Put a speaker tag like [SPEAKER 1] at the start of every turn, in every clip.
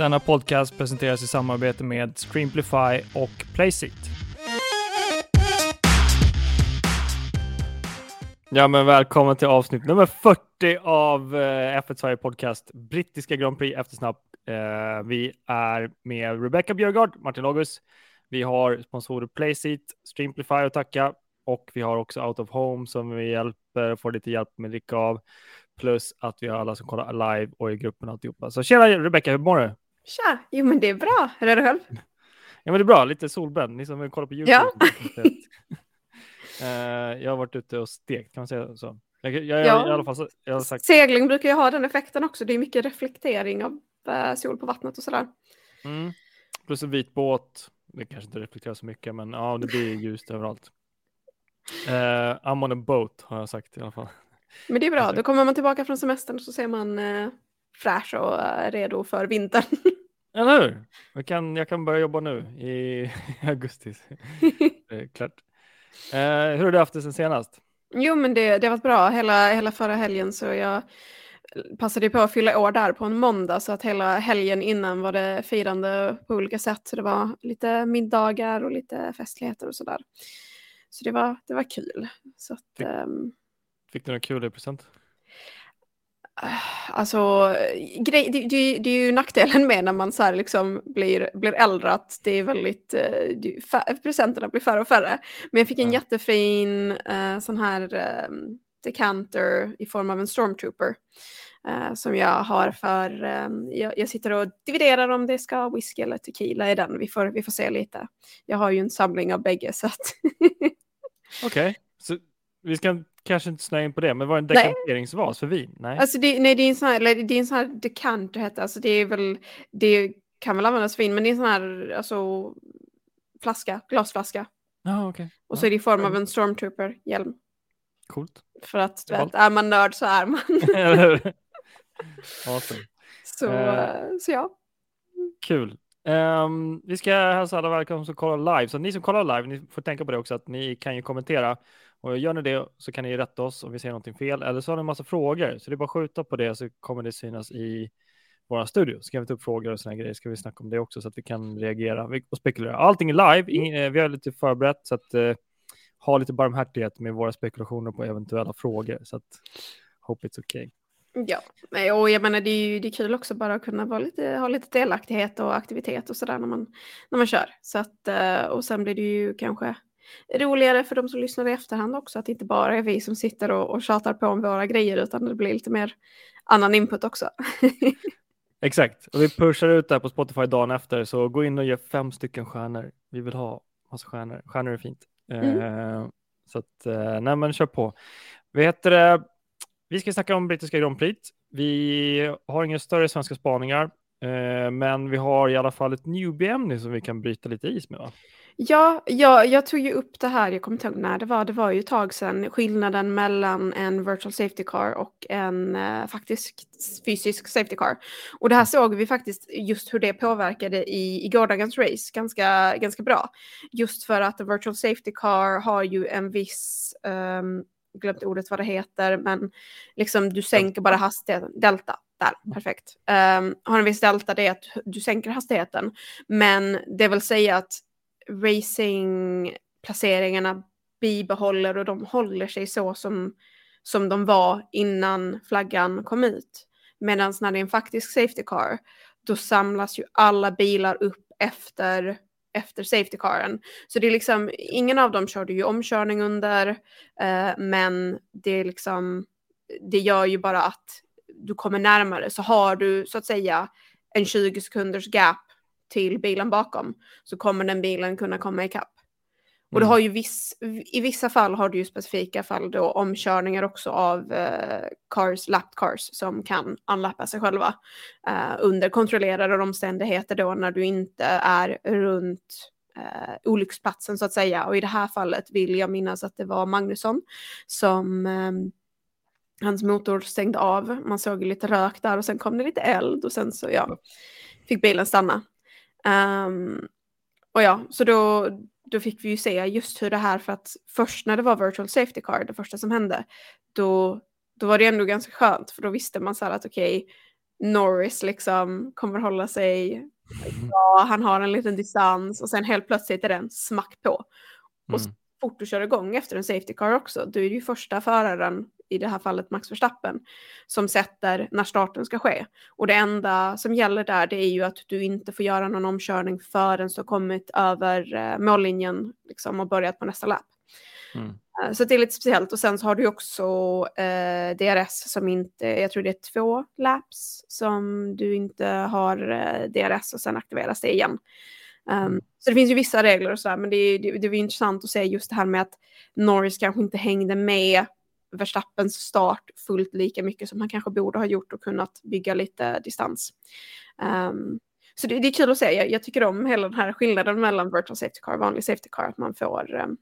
[SPEAKER 1] Denna podcast presenteras i samarbete med Streamplify och Playseat. Ja, men välkommen till avsnitt nummer 40 av eh, F1 Sverige Podcast, brittiska Grand Prix eftersnack. Eh, vi är med Rebecca Björgard, Martin August. Vi har sponsorer Playseat, Streamplify att tacka och vi har också Out of Home som vi hjälper, får lite hjälp med dricka av. Plus att vi har alla som kollar live och i gruppen alltihopa. Så tjena Rebecca, hur mår du?
[SPEAKER 2] Tja, jo men det är bra. Hur är det själv?
[SPEAKER 1] Ja men det är bra, lite solbränd. Ni som vill kolla på YouTube.
[SPEAKER 2] Ja.
[SPEAKER 1] Eh, jag har varit ute och stekt, kan man säga så? Jag, jag, jag,
[SPEAKER 2] Ja.
[SPEAKER 1] i alla fall, jag har sagt,
[SPEAKER 2] Segling brukar ju ha den effekten också. Det är mycket reflektering av eh, sol på vattnet och sådär.
[SPEAKER 1] mm, plus en vit båt. Det kanske inte reflekterar så mycket, men ja, det blir ljust överallt. Uh, I'm on a boat har jag sagt i alla fall.
[SPEAKER 2] Men det är bra, då kommer man tillbaka från semestern så ser man eh, fräsch och eh, redo för vintern.
[SPEAKER 1] Eller hur? Jag kan, jag kan börja jobba nu i augusti. Klart. Eh, hur har du haft det sen senast?
[SPEAKER 2] jo men det, det har varit bra. Hela, hela förra helgen så jag passade på att fylla år där på en måndag så att hela helgen innan var det firande på olika sätt. Så det var lite middagar och lite festligheter och sådär. Så det var, det var kul. Så att,
[SPEAKER 1] Fick-
[SPEAKER 2] ehm,
[SPEAKER 1] Fick du några kul i present?
[SPEAKER 2] Alltså, grej, det, det, det är ju nackdelen med när man så här liksom blir, blir äldre att det är väldigt, eh, det- fär, presenterna blir färre och färre. Men jag fick en
[SPEAKER 1] Ja.
[SPEAKER 2] jättefin eh, sån här eh, decanter i form av en stormtrooper. eh, som jag har för, eh, jag, jag sitter och dividerar om det ska whisky eller tequila i den. Vi får, vi får se lite. Jag har ju en samling av bägge så att
[SPEAKER 1] Okej, så vi ska kanske inte snöa in på det, men var det en dekanteringsvas för vin? Nej.
[SPEAKER 2] Alltså det, nej, det är en sån här, eller det är en sån här decanter heter alltså det är väl, det kan väl användas för vin, men det är en sån här, alltså flaska, glasflaska.
[SPEAKER 1] Ja, okej.
[SPEAKER 2] Och så är det i form av en stormtrooper-hjälm.
[SPEAKER 1] Coolt.
[SPEAKER 2] För att du vet, är man nörd så är man.
[SPEAKER 1] Awesome.
[SPEAKER 2] så,
[SPEAKER 1] Eh.
[SPEAKER 2] så ja.
[SPEAKER 1] Kul. Ehm, vi ska hälsa alla välkomna som kollar live. Så ni som kollar live, ni får tänka på det också att ni kan ju kommentera. Och gör ni det så kan ni rätta oss om vi säger någonting fel. Eller så har ni en massa frågor. Så det är bara att skjuta på det så kommer det synas i vår studio. Så kan vi ta upp frågor och såna grejer. Ska vi snacka om det också så att vi kan reagera och spekulera. Allting är live. Ing- eh, vi har lite förberett så att eh, ha lite barmhärtighet med våra spekulationer på eventuella frågor. Så att hope it's okay.
[SPEAKER 2] Ja, och jag menar det är ju det är kul också bara att kunna vara lite, ha lite delaktighet och aktivitet och sådär när man, när man kör. Så att, eh, och sen blir det ju kanske roligare för de som lyssnar i efterhand också att det inte bara är vi som sitter och, och tjatar på om våra grejer utan det blir lite mer annan input också.
[SPEAKER 1] Exakt, och vi pushar ut det här på Spotify dagen efter, så gå in och ge fem stycken stjärnor. Vi vill ha massa stjärnor. Stjärnor är fint. Eh, så att, eh, nej men kör på. Vi heter det, vi ska snacka om brittiska Grand Prix. Vi har inga större svenska spaningar, eh, men vi har i alla fall ett newbie-ämne som vi kan bryta lite is med. Va?
[SPEAKER 2] Ja, ja, jag tog ju upp det här, jag kommer inte ihåg när det var, det var ju ett tag sedan, skillnaden mellan en virtual safety car och en eh, faktisk fysisk safety car. Och det här såg vi faktiskt just hur det påverkade i, i gårdagens race ganska, ganska bra. Just för att en virtual safety car har ju en viss, um, glömt ordet vad det heter, men liksom du sänker bara hastigheten, delta. Där, perfekt. Um, har en viss delta, det är att du sänker hastigheten. Men det vill säga att racingplaceringarna bibehåller och de håller sig så som, som de var innan flaggan kom ut. Medan när det är en faktisk safety car, då samlas ju alla bilar upp efter, efter safety caren. Så det är liksom, ingen av dem körde ju omkörning under, eh, men det är liksom, det gör ju bara att du kommer närmare. Så har du så att säga en 20 sekunders gap till bilen bakom så kommer den bilen kunna komma ikapp. Och det
[SPEAKER 1] Mm.
[SPEAKER 2] har ju viss, i vissa fall har du ju specifika fall då omkörningar också av eh, cars, lapped cars som kan unlappa sig själva eh, under kontrollerade omständigheter då när du inte är runt eh, olycksplatsen så att säga. Och i det här fallet vill jag minnas att det var Magnusson som eh, hans motor stängde av. Man såg lite rök där och sen kom det lite eld och sen så ja, fick bilen stanna. Ehm, och ja, så då, då fick vi ju se just hur det här, för att först när det var virtual safety car, det första som hände, då, då var det ändå ganska skönt, för då visste man så här att okej, Norris liksom kommer hålla sig bra, han har en liten distans och sen helt plötsligt är den smack på. Och
[SPEAKER 1] Mm.
[SPEAKER 2] fort du kör igång efter en safety car också, du är ju första föraren, i det här fallet Max Verstappen, som sätter när starten ska ske. Och det enda som gäller där det är ju att du inte får göra någon omkörning förrän du har kommit över eh, mållinjen liksom, och börjat på nästa lapp.
[SPEAKER 1] Mm.
[SPEAKER 2] Eh, Så det är lite speciellt. Och sen så har du också eh, DRS som inte, jag tror det är två laps som du inte har eh, DRS och sen aktiveras det igen. Um. Så det finns ju vissa regler och sådär, men det, är- det, det var intressant att se just det här med att Norris kanske inte hängde med Verstappens start fullt lika mycket som han kanske borde ha gjort och kunnat bygga lite distans. Um, så det, det är kul att se. Jag, jag tycker om hela den här skillnaden mellan virtual safety car och vanlig safety car, att man får um,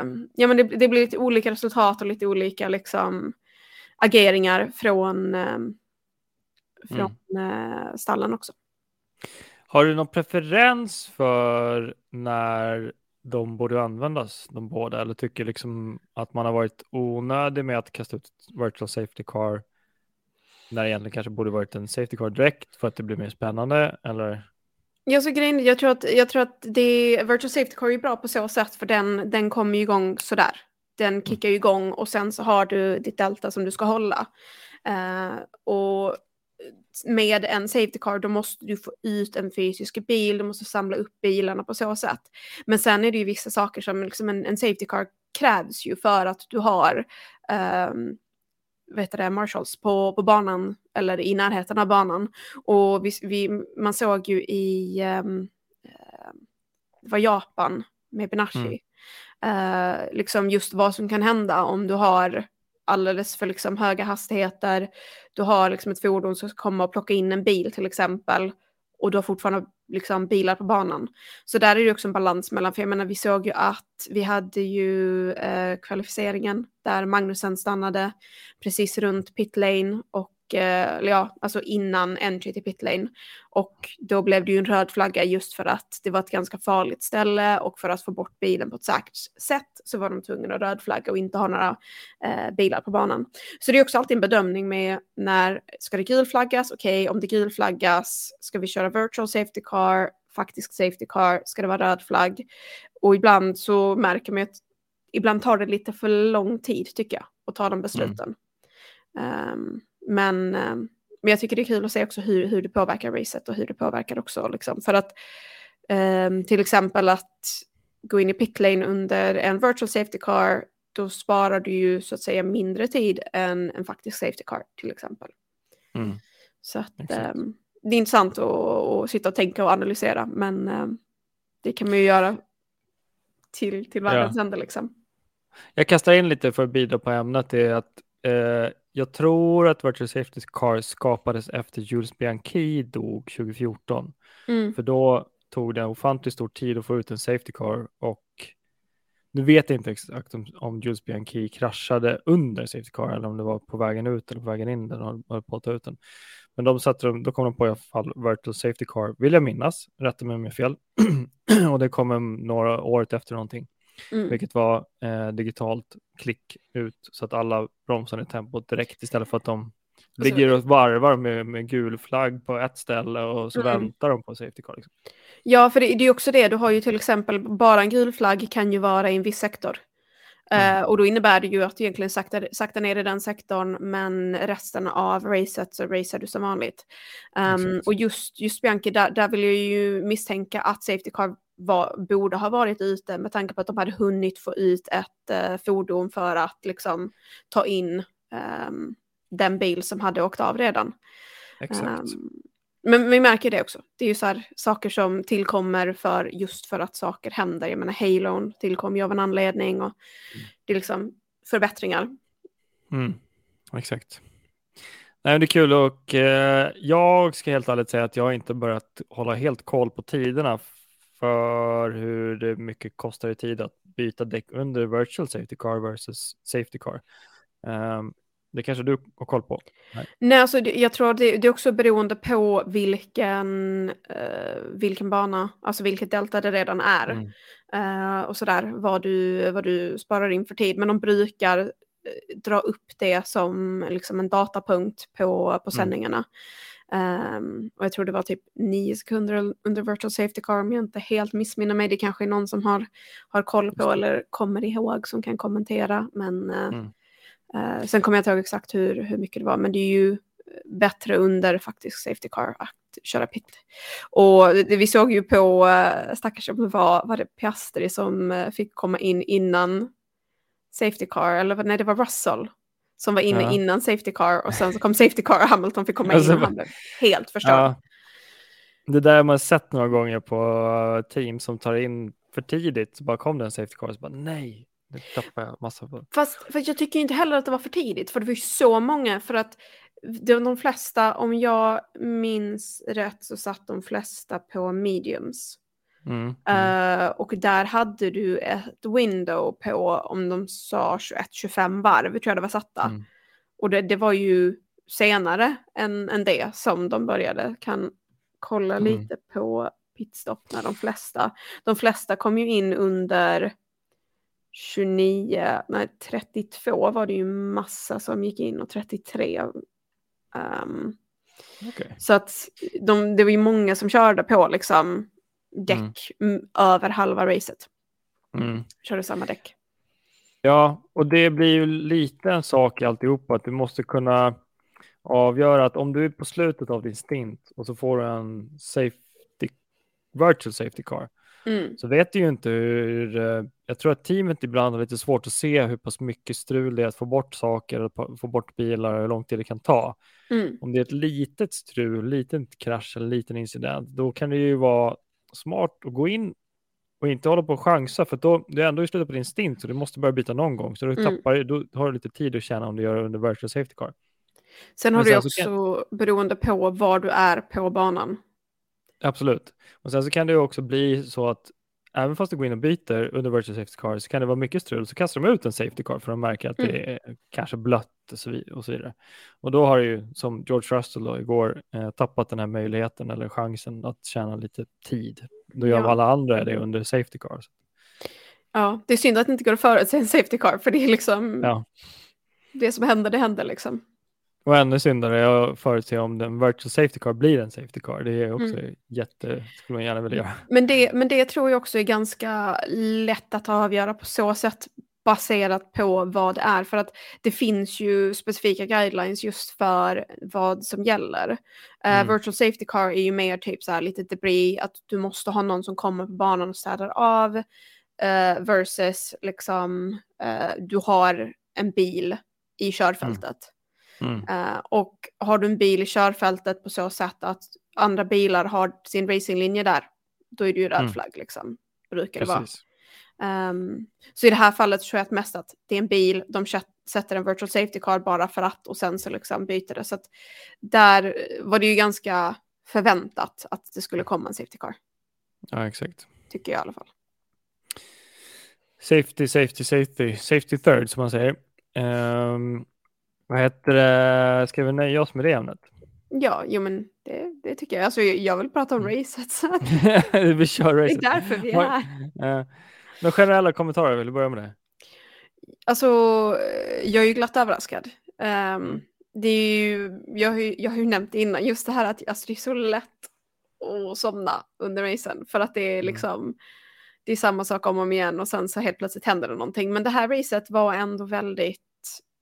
[SPEAKER 2] um, ja, men det, det blir lite olika resultat och lite olika liksom, ageringar från, um, från uh, stallen också.
[SPEAKER 1] Har du någon preferens för när de borde användas, de båda, eller tycker liksom att man har varit onödig med att kasta ut virtual safety car när det egentligen kanske borde varit en safety car direkt för att det blir mer spännande, eller?
[SPEAKER 2] Ja, så grejen, jag tror att, jag tror att det, virtual safety car är bra på så sätt för den, den kommer ju igång sådär. Den kickar ju igång och sen så har du ditt delta som du ska hålla. Uh, och med en safety car då måste du få ut en fysisk bil, du måste samla upp bilarna på så sätt. Men sen är det ju vissa saker som liksom en, en safety car krävs ju för att du har um, vet det, Marshalls på, på banan eller i närheten av banan. Och vi, vi, man såg ju i um, det var Japan med Benashi.
[SPEAKER 1] Mm.
[SPEAKER 2] Uh, liksom just vad som kan hända om du har alldeles för liksom höga hastigheter. Du har liksom ett fordon som ska komma och plocka in en bil till exempel. Och du har fortfarande liksom bilar på banan. Så där är det också en balans mellan, för jag menar vi såg ju att vi hade ju eh, kvalificeringen där Magnusen stannade precis runt pit lane och eh, ja, alltså innan entry till pit lane. Och då blev det ju en röd flagga just för att det var ett ganska farligt ställe och för att få bort bilen på ett säkert sätt så var de tvungna att röd flagga och inte ha några eh, bilar på banan. Så det är också alltid en bedömning med när ska det gulflaggas? Okej, okay, om det gulflaggas ska vi köra virtual safety car, faktisk safety car, ska det vara röd flagg? Och ibland så märker man att ibland tar det lite för lång tid tycker jag att ta de besluten. Mm. Um, men, um, men jag tycker det är kul att se också hur, hur det påverkar racet och hur det påverkar också liksom. För att um, till exempel att gå in i pitlane under en virtual safety car då sparar du ju så att säga mindre tid än en faktisk safety car till exempel.
[SPEAKER 1] Mm.
[SPEAKER 2] Så att um, det är intressant att, att sitta och tänka och analysera men um, det kan man ju göra till, till världens
[SPEAKER 1] Ja.
[SPEAKER 2] ände liksom.
[SPEAKER 1] Jag kastar in lite för att bidra på ämnet, är att eh, jag tror att Virtual Safety Car skapades efter Jules Bianchi dog 2014.
[SPEAKER 2] Mm.
[SPEAKER 1] För då tog det ofantligt stor tid att få ut en Safety Car och nu vet jag inte exakt om, om Jules Bianchi kraschade under Safety Car eller om det var på vägen ut eller på vägen in där de höll på att ta ut den. Men de satte dem, då kom de på i alla fall Virtual Safety Car, vill jag minnas, rätta mig om jag fel. och det kom några året efter någonting,
[SPEAKER 2] Mm.
[SPEAKER 1] vilket var eh, digitalt klick ut så att alla bromsade i tempot direkt istället för att de
[SPEAKER 2] så-
[SPEAKER 1] ligger och varvar med, med gul flagg på ett ställe och så
[SPEAKER 2] Mm.
[SPEAKER 1] väntar de på Safety Car. Liksom.
[SPEAKER 2] Ja, för det, det är ju också det. Du har ju till exempel bara en gul flagg kan ju vara i en viss sektor.
[SPEAKER 1] Mm.
[SPEAKER 2] Eh, och då innebär det ju att du egentligen saktar, saktar ner i den sektorn, men resten av racet så racear du som vanligt. Um, och just, just Bianchi, där, där vill jag ju misstänka att Safety Car var, borde ha varit ute med tanke på att de hade hunnit få ut ett eh, fordon för att liksom ta in ehm, den bil som hade åkt av redan.
[SPEAKER 1] Exakt.
[SPEAKER 2] Ehm, men vi märker det också. Det är ju så här, saker som tillkommer för just för att saker händer. Jag menar, Halon tillkom ju av en anledning och det är liksom förbättringar.
[SPEAKER 1] Mm, exakt. Nej, det är kul och eh, jag ska helt ärligt säga att jag inte börjat hålla helt koll på tiderna för hur det mycket kostar i tid att byta däck under virtual safety car versus safety car. Ehm, det kanske du har koll på?
[SPEAKER 2] Nej, alltså det, jag tror det, det är också beroende på vilken, eh, vilken bana, alltså vilket delta det redan är.
[SPEAKER 1] Mm.
[SPEAKER 2] Eh, och sådär, vad du, vad du sparar in för tid. Men de brukar eh, dra upp det som liksom en datapunkt på, på sändningarna. Um, och jag tror det var typ nio sekunder under virtual safety car om jag inte helt missminner mig. Det kanske är någon som har, har koll på eller kommer ihåg som kan kommentera. Men uh, mm. uh, sen kommer jag inte ihåg exakt hur, hur mycket det var. Men det är ju bättre under faktiskt safety car att köra pit. Och det, vi såg ju på uh, stackars om det var, var det Piastri som fick komma in innan safety car, eller nej det var Russell som var inne ja. innan Safety Car och sen så kom Safety Car och Hamilton fick komma alltså, in och han blev helt förstörd. Ja.
[SPEAKER 1] Det där har man sett några gånger på team som tar in för tidigt, så bara kom det en Safety Car och så bara nej, det tappade jag massa på.
[SPEAKER 2] Fast för jag tycker inte heller att det var för tidigt, för det var ju så många, för att de flesta, om jag minns rätt så satt de flesta på mediums. Mm, mm. Uh, och där hade du ett window på, om de sa 21-25 varv, tror jag det var satta. Mm. Och det, det, var ju senare än, än det som de började. Kan kolla mm. lite på pitstop när de flesta, de flesta kom ju in under 29, nej 32 var det ju massa som gick in och 33. Um, okay. Så att de, det var ju många som körde på liksom däck mm. över halva racet. Mm. Körde samma däck.
[SPEAKER 1] Ja, och det blir ju lite en sak i alltihopa att du måste kunna avgöra att om du är på slutet av din stint och så får du en safety, virtual safety car mm. så vet du ju inte hur, eh, jag tror att teamet ibland har lite svårt att se hur pass mycket strul det är att få bort saker, få bort bilar och hur lång tid det kan ta. Mm. Om det är ett litet strul, liten krasch eller liten incident, då kan det ju vara smart att gå in och inte hålla på och chansa för då du är ändå i slutet på din stint så du måste börja byta någon gång så du mm. tappar, då har du lite tid att tjäna om du gör det under virtual safety car.
[SPEAKER 2] Sen har du också kan... beroende på var du är på banan.
[SPEAKER 1] Absolut. Och sen så kan det också bli så att även fast du går in och byter under virtual safety car så kan det vara mycket strul så kastar de ut en safety car för de märker att mm. det är kanske blött och så, vidare. Och då har ju som George Russell då igår eh, tappat den här möjligheten eller chansen att tjäna lite tid. Då gör ja. alla andra det under safety car.
[SPEAKER 2] Ja, det är synd att det inte går att förutse en safety car för det är liksom ja. det som händer, det händer liksom.
[SPEAKER 1] Och ännu syndare är att förutse om den virtual safety car blir en safety car. Det är också mm. jätte, skulle man gärna vilja göra.
[SPEAKER 2] Men det, men det tror jag också är ganska lätt att avgöra på så sätt baserat på vad det är. För att det finns ju specifika guidelines just för vad som gäller. Eh, mm. Uh, virtual safety car är ju mer typ så här lite debris, att du måste ha någon som kommer på banan och städar av. Uh, versus liksom uh, du har en bil i körfältet. Mm. Mm. Uh, och har du en bil i körfältet på så sätt att andra bilar har sin racinglinje där, då är det ju röd mm. flagg liksom. Brukar det vara. Um, så i det här fallet tror jag att mest att det är en bil, de sätter en virtual safety car bara för att och sen så liksom byter det. Så att där var det ju ganska förväntat att det skulle komma en safety car.
[SPEAKER 1] Ja, exakt.
[SPEAKER 2] Tycker jag i alla fall.
[SPEAKER 1] Safety, safety, safety, safety third som man säger. Um, vad heter det? Ska vi nöja oss med det ämnet?
[SPEAKER 2] Ja, jo men det, det tycker jag. Alltså, jag vill prata om mm. racet. Så att...
[SPEAKER 1] vi kör racet.
[SPEAKER 2] Det är därför vi är här.
[SPEAKER 1] Uh, några generella kommentarer, vill du börja med det?
[SPEAKER 2] Alltså, jag är ju glatt överraskad. Um, det är ju, jag, har ju, jag har ju nämnt innan, just det här att alltså, det är så lätt att somna under racen. För att det är mm. liksom, mm. det är samma sak om och om igen och sen så helt plötsligt händer det någonting. Men det här racet var ändå väldigt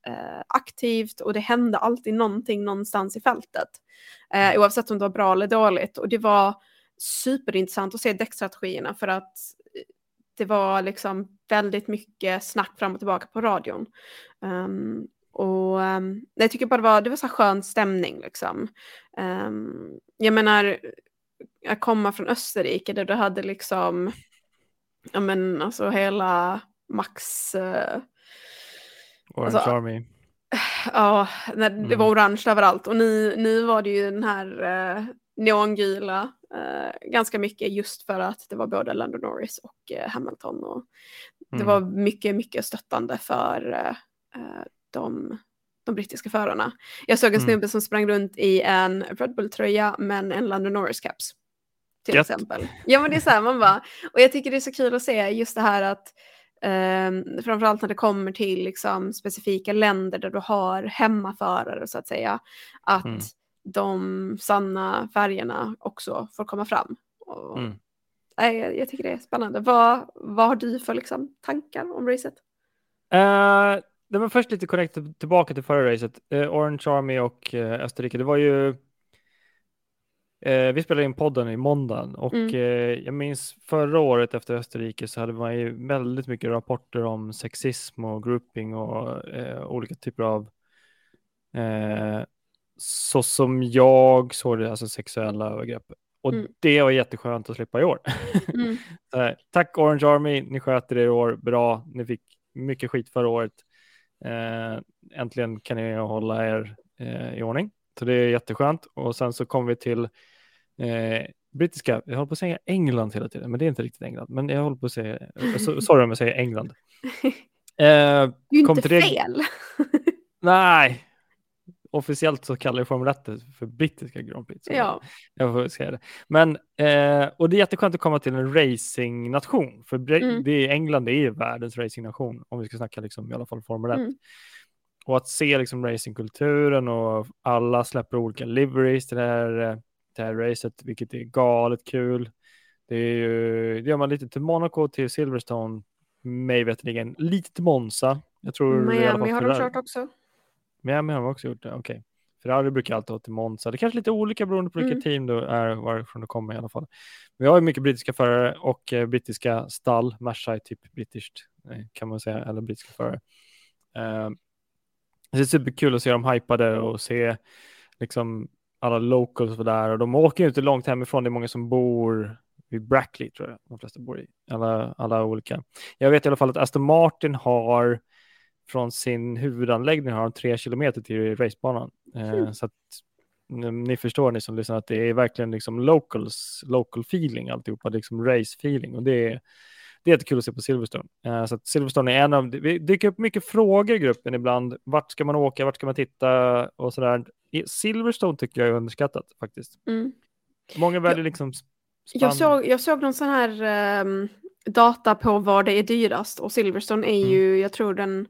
[SPEAKER 2] eh, aktivt och det hände alltid någonting någonstans i fältet. Eh, mm. oavsett om det var bra eller dåligt. Och det var superintressant att se däckstrategierna för att eh, det var liksom väldigt mycket snack fram och tillbaka på radion. Um, och um, jag tycker bara det var, det var så skön stämning liksom. Um, jag menar, att komma från Österrike där du hade liksom, ja men alltså hela Max uh,
[SPEAKER 1] Orange alltså, Army.
[SPEAKER 2] Ja, när det mm. var orange överallt och nu, nu var det ju den här eh, neongula eh, ganska mycket just för att det var både Lando Norris och eh, Hamilton och det mm. var mycket, mycket stöttande för eh, eh, de, de brittiska förarna. Jag såg en mm. snubbe mm. som sprang runt i en Red Bull-tröja men en Lando Norris-caps. Till Gött. exempel. Ja men det är så här man bara, och jag tycker det är så kul att se just det här att Um, framförallt när det kommer till liksom, specifika länder där du har hemmaförare så att säga. Att
[SPEAKER 1] Mm.
[SPEAKER 2] de sanna färgerna också får komma fram. Och,
[SPEAKER 1] Mm.
[SPEAKER 2] jag, jag tycker det är spännande. Vad, vad har du för liksom, tankar om racet?
[SPEAKER 1] Uh, det var först lite korrekt tillbaka till förra racet. Uh, Orange Army och uh, Österrike. Det var ju Eh, vi spelade in podden i måndagen och
[SPEAKER 2] Mm.
[SPEAKER 1] eh, jag minns förra året efter Österrike så hade man ju väldigt mycket rapporter om sexism och grouping och eh, olika typer av eh, så som jag såg det, alltså sexuella övergrepp. Och
[SPEAKER 2] Mm.
[SPEAKER 1] det var jätteskönt att slippa i år.
[SPEAKER 2] Mm.
[SPEAKER 1] Tack Orange Army, ni sköter det i år bra. Ni fick mycket skit förra året. Eh, äntligen kan ni hålla er eh, i ordning. Så det är jätteskönt. Och sen så kommer vi till eh, brittiska, jag håller på att säga England hela tiden, men det är inte riktigt England. Men jag håller på att säga, sorry om jag säger England. Eh,
[SPEAKER 2] Det är ju inte
[SPEAKER 1] till det-
[SPEAKER 2] fel.
[SPEAKER 1] nej, officiellt så kallar jag Formel 1 för brittiska Grand Prix.
[SPEAKER 2] ja.
[SPEAKER 1] Jag får säga det. Men, eh, och det är jätteskönt att komma till en racingnation. För
[SPEAKER 2] Mm.
[SPEAKER 1] det är, England är ju världens racingnation, om vi ska snacka liksom, i alla fall Formel 1.
[SPEAKER 2] Mm.
[SPEAKER 1] Och att se liksom racingkulturen och alla släpper olika liveries till det här, eh, det här racet, vilket är galet kul. Det, är ju, det gör man lite till Monaco, till Silverstone, mig veterligen, lite till Monza. Jag tror
[SPEAKER 2] Miami har de kört också.
[SPEAKER 1] Miami har de också gjort det, okej. Ferrari brukar alltid ha till Monza. Det är kanske lite olika beroende på vilket
[SPEAKER 2] Mm.
[SPEAKER 1] team du är, varifrån du kommer i alla fall. Vi har ju mycket brittiska förare och eh, brittiska stall. Merca är typ brittiskt eh, kan man säga, eller brittiska förare. Eh, det är superkul att se dem hypade och se liksom alla locals var där och de åker ju inte långt hemifrån. Det är många som bor vid Brackley tror jag de flesta bor i. Alla, alla olika. Jag vet i alla fall att Aston Martin har från sin huvudanläggning har de tre kilometer till racebanan. Eh,
[SPEAKER 2] Mm.
[SPEAKER 1] Så att ni förstår ni som lyssnar att det är verkligen liksom locals, local feeling alltihopa, liksom race feeling och det är det är jättekul att se på Silverstone. Eh, så Silverstone är en av, det dyker upp mycket frågor i gruppen ibland. Vart ska man åka, vart ska man titta och sådär. Silverstone tycker jag är underskattat faktiskt.
[SPEAKER 2] Mm.
[SPEAKER 1] Många väljer liksom sp-
[SPEAKER 2] Jag,
[SPEAKER 1] spann-
[SPEAKER 2] såg, jag såg någon sån här ehm, data på vad det är dyrast och Silverstone är
[SPEAKER 1] Mm.
[SPEAKER 2] ju, jag tror den,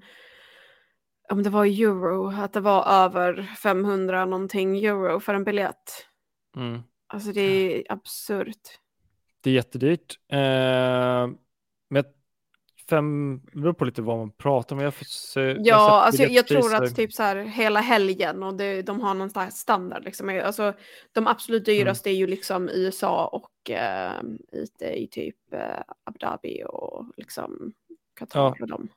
[SPEAKER 2] om det var euro, att det var över 500 någonting euro för en biljett.
[SPEAKER 1] Mm.
[SPEAKER 2] Alltså det är absurt.
[SPEAKER 1] Det är jättedyrt. Eh, fem, det beror på lite vad man pratar om. Jag, får se, jag har
[SPEAKER 2] Ja,
[SPEAKER 1] sett
[SPEAKER 2] alltså jag, jag tror att typ så här hela helgen och det, de har någon slags standard liksom. Alltså de absolut
[SPEAKER 1] Mm.
[SPEAKER 2] dyraste är ju liksom USA och eh, ute i typ eh, Abu Dhabi och liksom Qatar
[SPEAKER 1] Ja.
[SPEAKER 2] dem.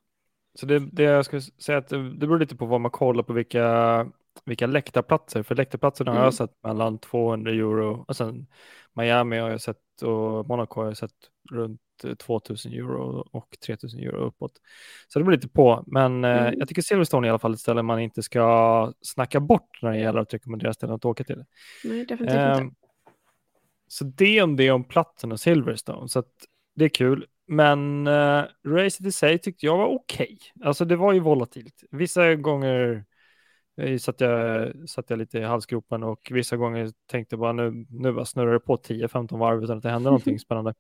[SPEAKER 1] Så det, det jag skulle säga att det, det beror lite på vad man kollar på vilka, vilka läktarplatser. För läktarplatserna har
[SPEAKER 2] Mm.
[SPEAKER 1] jag sett mellan 200 euro och sen Miami har jag sett och Monaco har jag sett runt eh, 2000 euro och 3000 euro uppåt. Så det beror lite på. Men eh,
[SPEAKER 2] Mm.
[SPEAKER 1] jag tycker Silverstone är i alla fall ett ställe man inte ska snacka bort när det gäller att rekommendera ställen att åka till.
[SPEAKER 2] Nej, definitivt
[SPEAKER 1] Ehm,
[SPEAKER 2] inte.
[SPEAKER 1] så det om det om platsen och Silverstone. Så att det är kul. Men uh, racet i sig tyckte jag var okej. Alltså det var ju volatilt. Vissa gånger eh, satt, jag, satt jag lite i halsgropen och vissa gånger tänkte bara nu, nu bara snurrar det på 10-15 varv utan att det hände någonting spännande.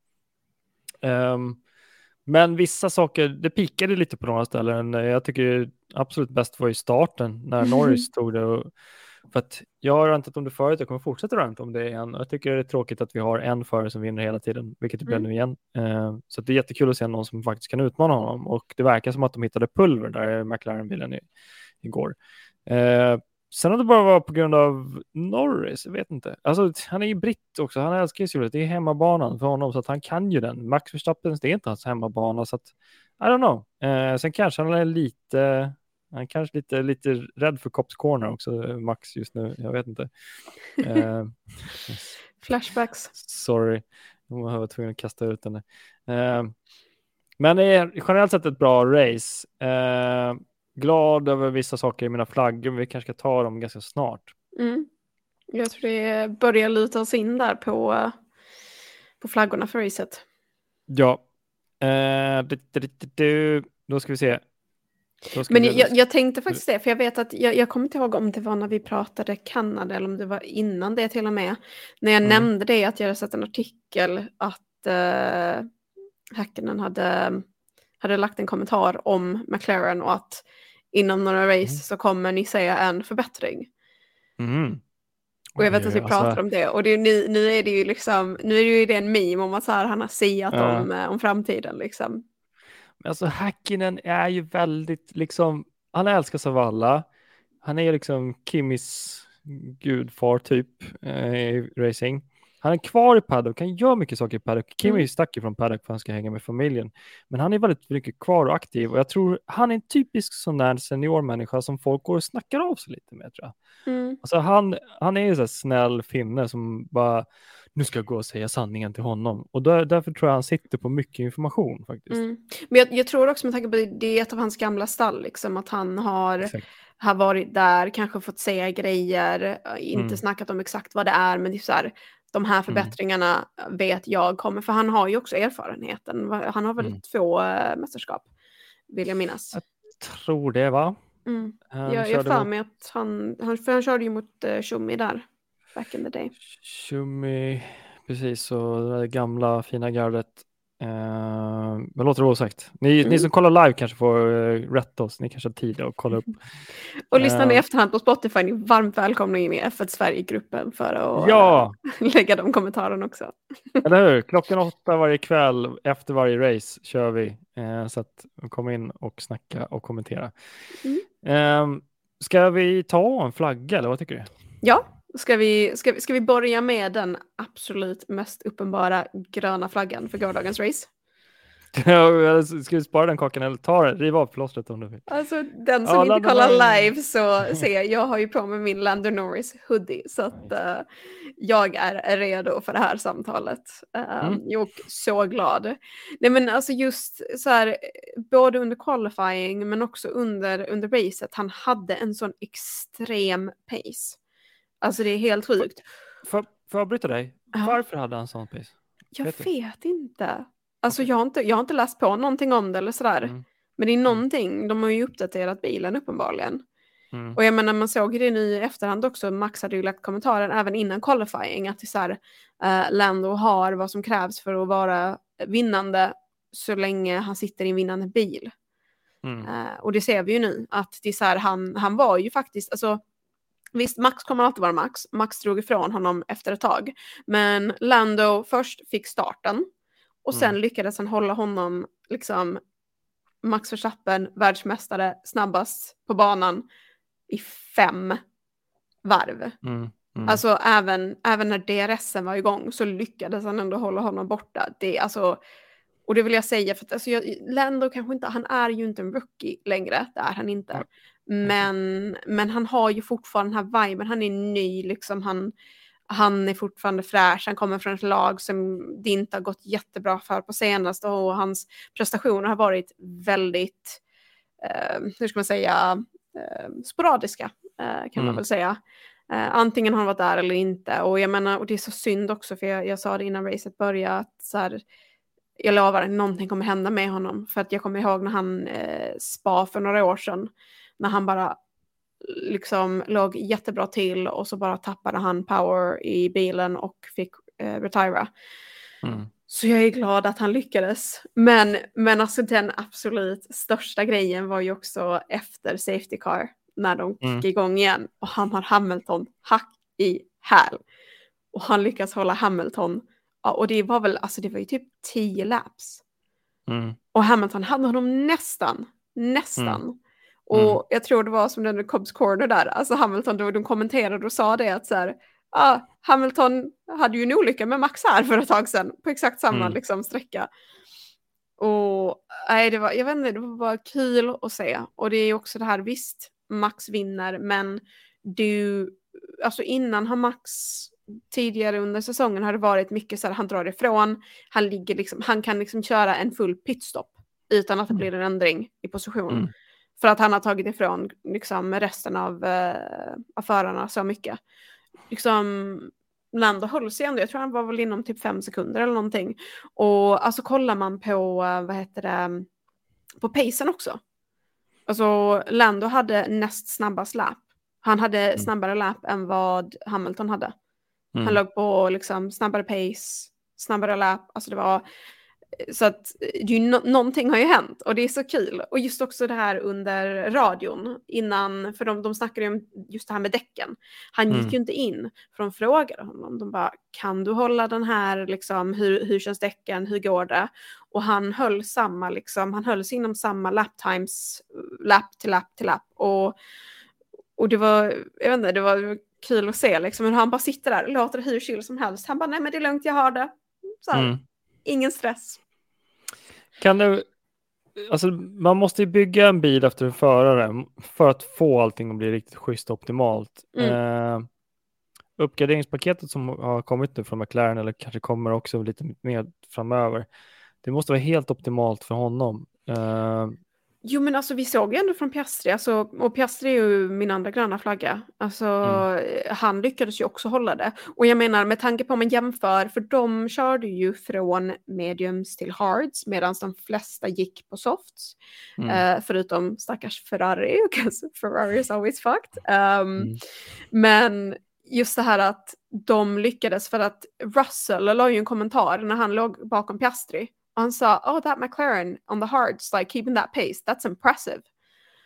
[SPEAKER 1] Ehm, men vissa saker, det pikade lite på några ställen. Jag tycker absolut bäst var i starten när Norris tog det. Och, för att jag har rantat om det förut, jag kommer fortsätta ranta om det igen. Jag tycker det är tråkigt att vi har en förare som vinner hela tiden, vilket det blev
[SPEAKER 2] Mm.
[SPEAKER 1] nu igen. Eh, så det är jättekul att se någon som faktiskt kan utmana honom. Och det verkar som att de hittade pulver där McLaren-bilen i, igår. Eh, sen om det bara var på grund av Norris, jag vet inte. Alltså, han är ju britt också, han älskar ju Silverstone. Det är hemmabanan för honom, så att han kan ju den. Max Verstappen, det är inte hans hemmabana, så att I don't know. Eh, sen kanske han är lite, han kanske lite, lite rädd för Cops Corner också, Max just nu. Jag vet inte. Eh,
[SPEAKER 2] Flashbacks.
[SPEAKER 1] sorry, jag var tvungen att kasta ut den. Eh, men det är generellt sett ett bra race. Eh, glad över vissa saker i mina flaggor, men vi kanske ska ta dem ganska snart.
[SPEAKER 2] Mm. Jag tror det börjar luta oss in där på, eh, på flaggorna för racet.
[SPEAKER 1] Ja. Eh, du, du, du, du. Då ska vi se. Ska
[SPEAKER 2] Men
[SPEAKER 1] vi-
[SPEAKER 2] jag, jag, tänkte faktiskt det, för jag vet att jag, jag kommer inte ihåg om det var när vi pratade Kanada eller om det var innan det till och med. När jag
[SPEAKER 1] Mm.
[SPEAKER 2] nämnde det att jag hade sett en artikel att uh, Häkkinen hade, hade lagt en kommentar om McLaren och att inom några race
[SPEAKER 1] Mm.
[SPEAKER 2] så kommer ni se en förbättring.
[SPEAKER 1] Mm.
[SPEAKER 2] Och jag vet att vi pratar
[SPEAKER 1] alltså,
[SPEAKER 2] om det och det, nu, nu är det ju liksom, nu är det ju det en meme om att så här, han har siat
[SPEAKER 1] Ja.
[SPEAKER 2] om, eh, om framtiden liksom.
[SPEAKER 1] Men alltså Häkkinen är ju väldigt liksom, han älskas av alla. Han är liksom Kimmys gudfar typ eh, i racing. Han är kvar i paddock, han gör mycket saker i paddock. Kimmy
[SPEAKER 2] Mm.
[SPEAKER 1] stack ju från paddock för att han ska hänga med familjen. Men han är väldigt mycket kvar och aktiv och jag tror han är en typisk sån där seniormänniska som folk går och snackar av sig lite med tror jag.
[SPEAKER 2] Mm.
[SPEAKER 1] Alltså han, han är ju så snäll finne som bara, nu ska jag gå och säga sanningen till honom. Och där, därför tror jag han sitter på mycket information faktiskt.
[SPEAKER 2] Mm. Men jag, jag tror också med tanke på det, det är ett av hans gamla stall, liksom, att han har,
[SPEAKER 1] Exakt.
[SPEAKER 2] har varit där, kanske fått säga grejer, eh, inte
[SPEAKER 1] Mm.
[SPEAKER 2] snackat om exakt vad det är, men det är så här, de här förbättringarna vet jag kommer, för han har ju också erfarenheten. Han har väl
[SPEAKER 1] Mm.
[SPEAKER 2] två äh, mästerskap, vill jag minnas.
[SPEAKER 1] Jag tror det va?
[SPEAKER 2] Mm.
[SPEAKER 1] Han
[SPEAKER 2] Jag,
[SPEAKER 1] körde
[SPEAKER 2] för
[SPEAKER 1] mot
[SPEAKER 2] mig att han, han, för han körde ju mot uh, Schumi där, back in the day.
[SPEAKER 1] Schumi, precis, så det gamla fina gardet. Eh, men låter det osagt. Ni,
[SPEAKER 2] Mm.
[SPEAKER 1] ni som kollar live kanske får uh, rätta oss. Ni kanske har tid att kolla upp.
[SPEAKER 2] Och lyssnar ni i
[SPEAKER 1] Eh.
[SPEAKER 2] efterhand på Spotify, ni är varmt välkomna in i F1 Sverige-gruppen för att
[SPEAKER 1] Ja,
[SPEAKER 2] lägga de kommentarerna också.
[SPEAKER 1] eller hur? Klockan åtta varje kväll efter varje race kör vi. Eh, så att kom in och snacka och kommentera.
[SPEAKER 2] Mm.
[SPEAKER 1] Eh, ska vi ta en flagga eller vad tycker du?
[SPEAKER 2] Ja, ska vi, ska, vi- ska vi börja med den absolut mest uppenbara gröna flaggan för gårdagens race?
[SPEAKER 1] Ska vi spara den kakan eller ta den? Riv av plåstret om du vill.
[SPEAKER 2] Alltså den
[SPEAKER 1] Ja,
[SPEAKER 2] som inte
[SPEAKER 1] Lando
[SPEAKER 2] kollar live så ser jag, jag har ju på mig min Lando Norris hoodie så att eh, jag är redo för det här samtalet. Uh,
[SPEAKER 1] Mm.
[SPEAKER 2] Jag är så glad. Nej men alltså just så här, både under qualifying men också under, under racet, han hade en sån extrem pace. Alltså det är helt sjukt.
[SPEAKER 1] Får, jag avbryta dig?
[SPEAKER 2] Ja.
[SPEAKER 1] Varför hade han sån pace?
[SPEAKER 2] Jag
[SPEAKER 1] vet
[SPEAKER 2] vet, inte. Alltså
[SPEAKER 1] Okej.
[SPEAKER 2] jag, har inte. jag har inte läst på någonting om det eller sådär.
[SPEAKER 1] Mm.
[SPEAKER 2] Men det är någonting, de har ju uppdaterat bilen uppenbarligen.
[SPEAKER 1] Mm.
[SPEAKER 2] Och jag menar man såg ju det nu i efterhand också, Max hade ju lagt kommentaren även innan qualifying att det är så här, eh, Lando har vad som krävs för att vara vinnande så länge han sitter i en vinnande bil.
[SPEAKER 1] Mm.
[SPEAKER 2] Eh, och det ser vi ju nu att det är så här, han, han var ju faktiskt, alltså visst Max kommer alltid vara Max, Max drog ifrån honom efter ett tag. Men Lando först fick starten och sen
[SPEAKER 1] Mm.
[SPEAKER 2] lyckades han hålla honom liksom Max Verstappen, världsmästare, snabbast på banan i fem varv.
[SPEAKER 1] Mm. Mm.
[SPEAKER 2] Alltså även, även när DRSen var igång så lyckades han ändå hålla honom borta. Det, alltså, och det vill jag säga, för att alltså, jag, Lando kanske inte, han är ju inte en rookie längre, det är han inte.
[SPEAKER 1] Nej.
[SPEAKER 2] Men, men han har ju fortfarande den här viben, han är ny, liksom, han, han är fortfarande fräsch, han kommer från ett lag som det inte har gått jättebra för på senaste och hans prestationer har varit väldigt, eh, hur ska man säga, eh, sporadiska eh, kan man
[SPEAKER 1] Mm.
[SPEAKER 2] väl säga. Eh, antingen har han varit där eller inte. Och jag menar, och det är så synd också, för jag, jag sa det innan racet började, att så här, jag lovar, någonting kommer hända med honom. För att jag kommer ihåg när han eh, spa för några år sedan, när han bara liksom låg jättebra till och så bara tappade han power i bilen och fick eh, retira.
[SPEAKER 1] Mm.
[SPEAKER 2] Så jag är glad att han lyckades. Men, men alltså den absolut största grejen var ju också efter Safety Car, när de
[SPEAKER 1] Mm.
[SPEAKER 2] kickade igång igen och han har Hamilton hack i häl. Och han lyckas hålla Hamilton, ja, och det var väl, alltså det var ju typ 10 laps.
[SPEAKER 1] Mm.
[SPEAKER 2] Och Hamilton hade honom nästan, nästan.
[SPEAKER 1] Mm.
[SPEAKER 2] Och
[SPEAKER 1] Mm.
[SPEAKER 2] jag tror det var som den Cobbs Corner där, alltså Hamilton, då de kommenterade och sa det att så här, ah, Hamilton hade ju en olycka med Max här för ett tag sedan på exakt samma
[SPEAKER 1] Mm.
[SPEAKER 2] liksom, sträcka. Och nej, det var, jag vet inte, det var bara kul att se. Och det är också det här, visst, Max vinner, men du, alltså innan har Max tidigare under säsongen har det varit mycket så här, han drar ifrån, han ligger liksom, han kan liksom köra en full pitstop utan att det
[SPEAKER 1] Mm.
[SPEAKER 2] blir en ändring i position.
[SPEAKER 1] Mm.
[SPEAKER 2] För att han har tagit ifrån liksom, resten av, eh, av förarna så mycket. Liksom, Lando höll sig ändå, jag tror han var väl inom typ fem sekunder eller någonting. Och alltså kollar man på, eh, vad heter det, på pacen också. Alltså Lando hade näst snabbast lap. Han hade snabbare lap än vad Hamilton hade.
[SPEAKER 1] Mm.
[SPEAKER 2] Han låg på liksom snabbare pace, snabbare lap. Alltså det var så att det no någonting har ju hänt och det är så kul. Och just också det här under radion innan, för de, de snackade ju om just det här med däcken. Han
[SPEAKER 1] Mm.
[SPEAKER 2] gick ju inte in, för de frågade honom, de bara kan du hålla den här, liksom, hur, hur känns däcken, hur går det? Och han höll samma, liksom, han höll sig inom samma lap times, lap till lap till lap. Och, och det var, jag vet inte, det var kul att se liksom, hur han bara sitter där och låter hur chill som helst. Han bara, nej men det är lugnt, jag har det. Så här,
[SPEAKER 1] Mm.
[SPEAKER 2] Ingen stress.
[SPEAKER 1] Kan du, alltså man måste ju bygga en bil efter en förare för att få allting att bli riktigt schysst och optimalt.
[SPEAKER 2] Mm.
[SPEAKER 1] Eh, uppgraderingspaketet som har kommit nu från McLaren eller kanske kommer också lite mer framöver. Det måste vara helt optimalt för honom. Eh,
[SPEAKER 2] Jo men alltså vi såg ju ändå från Piastri, alltså, och Piastri är ju min andra gröna flagga. Alltså
[SPEAKER 1] Mm.
[SPEAKER 2] han lyckades ju också hålla det. Och jag menar med tanke på om man jämför, för de körde ju från mediums till hards medan de flesta gick på softs.
[SPEAKER 1] mm,
[SPEAKER 2] Eh, förutom stackars Ferrari, because Ferrari is always fucked. Um,
[SPEAKER 1] Mm.
[SPEAKER 2] Men just det här att de lyckades för att Russell la ju en kommentar när han låg bakom Piastri. Han sa, oh that McLaren on the hards, like keeping that pace, that's impressive.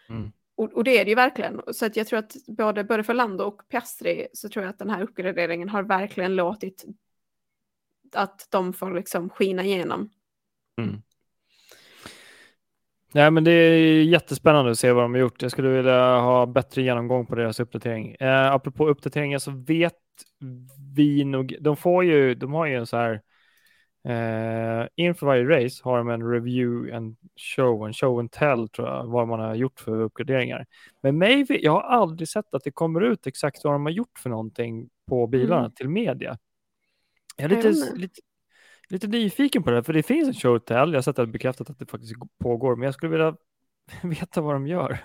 [SPEAKER 1] Mm.
[SPEAKER 2] Och, och det är det ju verkligen. Så att jag tror att både, både för Lando och Piastri så tror jag att den här uppgraderingen har verkligen låtit att de får liksom skina igenom.
[SPEAKER 1] Mm. Nej, men det är jättespännande att se vad de har gjort. Jag skulle vilja ha bättre genomgång på deras uppdatering. Eh, apropå uppdateringar så vet vi nog, de får ju, de har ju en så här, eh, inför varje race har de en review, en show, en show and tell tror jag, vad man har gjort för uppgraderingar. Men vet- jag har aldrig sett att det kommer ut exakt vad de har gjort för någonting på bilarna
[SPEAKER 2] Mm.
[SPEAKER 1] till media. Jag är lite, lite, lite nyfiken på det, för det finns en show and tell. Jag har sett det bekräftat att det faktiskt pågår, men jag skulle vilja veta vad de gör.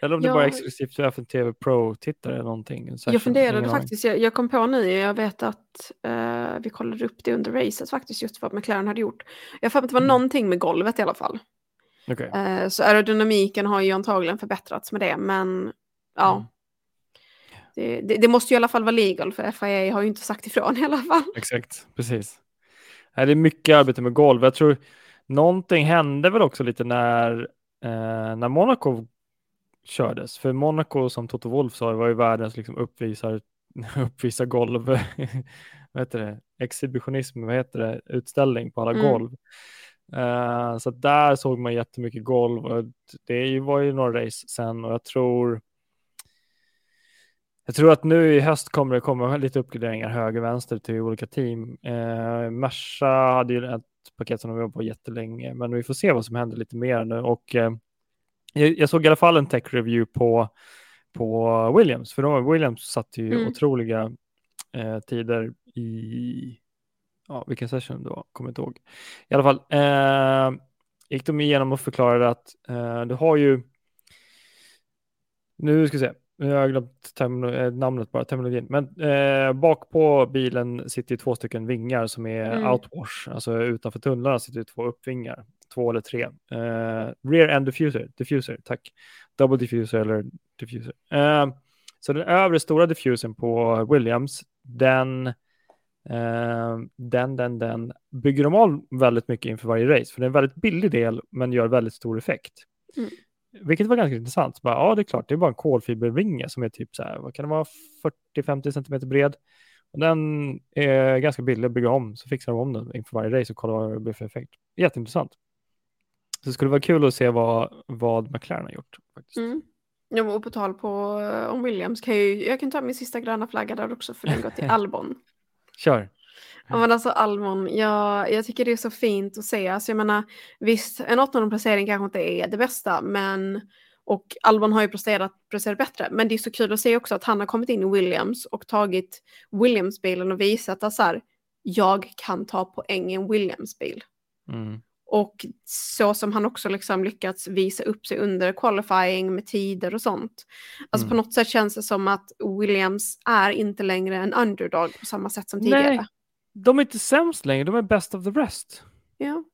[SPEAKER 1] Eller om det
[SPEAKER 2] Ja.
[SPEAKER 1] bara är exklusivt för FNTV Pro-tittare eller någonting.
[SPEAKER 2] Jag funderade faktiskt, jag, jag kom på nu, jag vet att eh, vi kollade upp det under racet faktiskt, just vad McLaren hade gjort. Jag har att det var
[SPEAKER 1] Mm.
[SPEAKER 2] någonting med golvet i alla fall.
[SPEAKER 1] Okej.
[SPEAKER 2] Eh, så aerodynamiken har ju antagligen förbättrats med det, men ja.
[SPEAKER 1] Mm.
[SPEAKER 2] Det, det, det måste ju i alla fall vara legal, för FIA har ju inte sagt ifrån i alla fall.
[SPEAKER 1] Exakt, precis. Det är mycket arbete med golv. Jag tror någonting hände väl också lite när, eh, när Monaco kördes. För Monaco, som Toto Wolff sa, var ju världens liksom, uppvisar, uppvisar golv. vad heter det? Exhibitionism, vad heter det? Utställning på alla
[SPEAKER 2] Mm.
[SPEAKER 1] golv. Eh, så där såg man jättemycket golv. Och det var ju några race sen och jag tror jag tror att nu i höst kommer det komma lite uppgraderingar höger vänster till olika team. Eh, Merca hade ju ett paket som de jobbat på jättelänge, men vi får se vad som händer lite mer nu. Och eh, jag, jag såg i alla fall en tech review på, på Williams, för de, Williams satte ju
[SPEAKER 2] Mm.
[SPEAKER 1] otroliga eh, tider i, ja, vilken session var, kommer inte ihåg. I alla fall eh, gick de igenom och förklarade att eh, du har ju, nu ska vi se, nu har jag glömt termino- eh, namnet bara, terminologin. Men eh, bak på bilen sitter ju två stycken vingar som är
[SPEAKER 2] Mm.
[SPEAKER 1] outwash, alltså utanför tunnlarna sitter ju två uppvingar, två eller tre. Eh, rear end diffuser, diffuser, tack. Double diffuser eller diffuser. Eh, så den övre stora diffusern på Williams, den, eh, den, den, den bygger de av väldigt mycket inför varje race, för det är en väldigt billig del, men gör väldigt stor effekt.
[SPEAKER 2] Mm.
[SPEAKER 1] Vilket var ganska intressant. Bara, ja, det är klart, det är bara en kolfibervinge som är typ så här, vad kan det vara, 40-50 centimeter bred. Och den är ganska billig att bygga om, så fixar de om den inför varje race och kollar vad det blir för effekt. Jätteintressant. Så det skulle vara kul att se vad, vad McLaren har gjort. Faktiskt.
[SPEAKER 2] Mm. Ja, och på tal på eh, om Williams, kan jag, ju, jag kan ta min sista gröna flagga där också, för den går till Albon.
[SPEAKER 1] Kör.
[SPEAKER 2] Ja men alltså Almon, jag, jag tycker det är så fint att se. Alltså jag menar, visst en åttonde placering kanske inte är det bästa, men och Albon har ju presterat, presterat bättre. Men det är så kul att se också att han har kommit in i Williams och tagit Williams-bilen och visat att så här, jag kan ta poäng i en Williams-bil.
[SPEAKER 1] Mm.
[SPEAKER 2] Och så som han också liksom lyckats visa upp sig under qualifying med tider och sånt. Alltså
[SPEAKER 1] Mm.
[SPEAKER 2] på något sätt känns det som att Williams är inte längre en underdog på samma sätt som tidigare.
[SPEAKER 1] Nej, de är inte sämst längre, de är best of the rest.
[SPEAKER 2] Ja.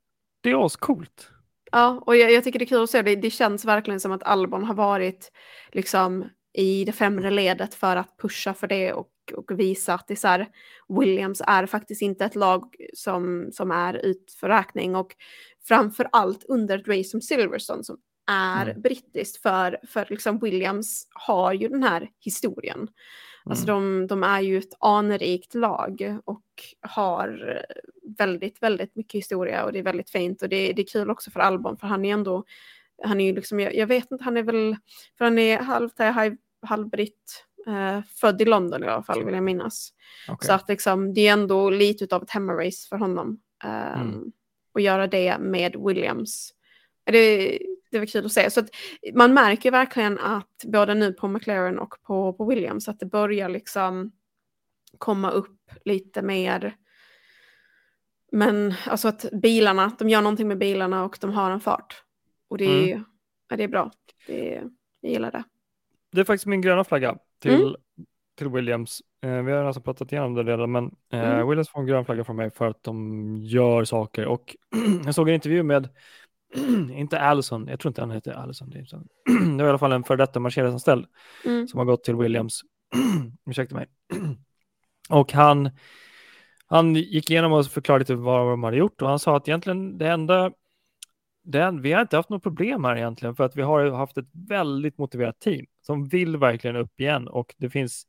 [SPEAKER 1] Det är ascoolt.
[SPEAKER 2] Ja, och jag, jag tycker det är kul att se. Det, det känns verkligen som att Albon har varit liksom i det främre ledet för att pusha för det och och visa att det är så här, Williams är faktiskt inte ett lag som, som är utförräkning och framför allt under ett race som Silverstone som är mm. brittiskt för, för liksom Williams har ju den här historien. Alltså mm. de, de är ju ett anrikt lag och har väldigt, väldigt mycket historia och det är väldigt fint och det, det är kul också för Albon för han är ändå, han är ju liksom, jag, jag vet inte, han är väl, för han är halv, halvbritt, eh, född i London i alla fall vill jag minnas. Okay. Så att liksom, det är ändå lite av ett hemmarace för honom. Um, mm. Och göra det med Williams. Det, det var kul att se. Så att man märker verkligen att både nu på McLaren och på, på Williams att det börjar liksom komma upp lite mer. Men alltså att bilarna, de gör någonting med bilarna och de har en fart. Och det är, mm. ja, det är bra. Det, jag gillar det.
[SPEAKER 1] Det är faktiskt min gröna flagga till, mm. till Williams. Eh, vi har alltså pratat igenom det redan, men eh, mm. Williams får en grön flagga från mig för att de gör saker. Och jag såg en intervju med inte Allison, jag tror inte han heter Allison. Det, det var i alla fall en före detta Mercedes-anställd mm. som har gått till Williams. Ursäkta mig. och han, han gick igenom och förklarade lite vad de hade gjort och han sa att egentligen det enda det, vi har inte haft något problem här egentligen för att vi har haft ett väldigt motiverat team som vill verkligen upp igen och det finns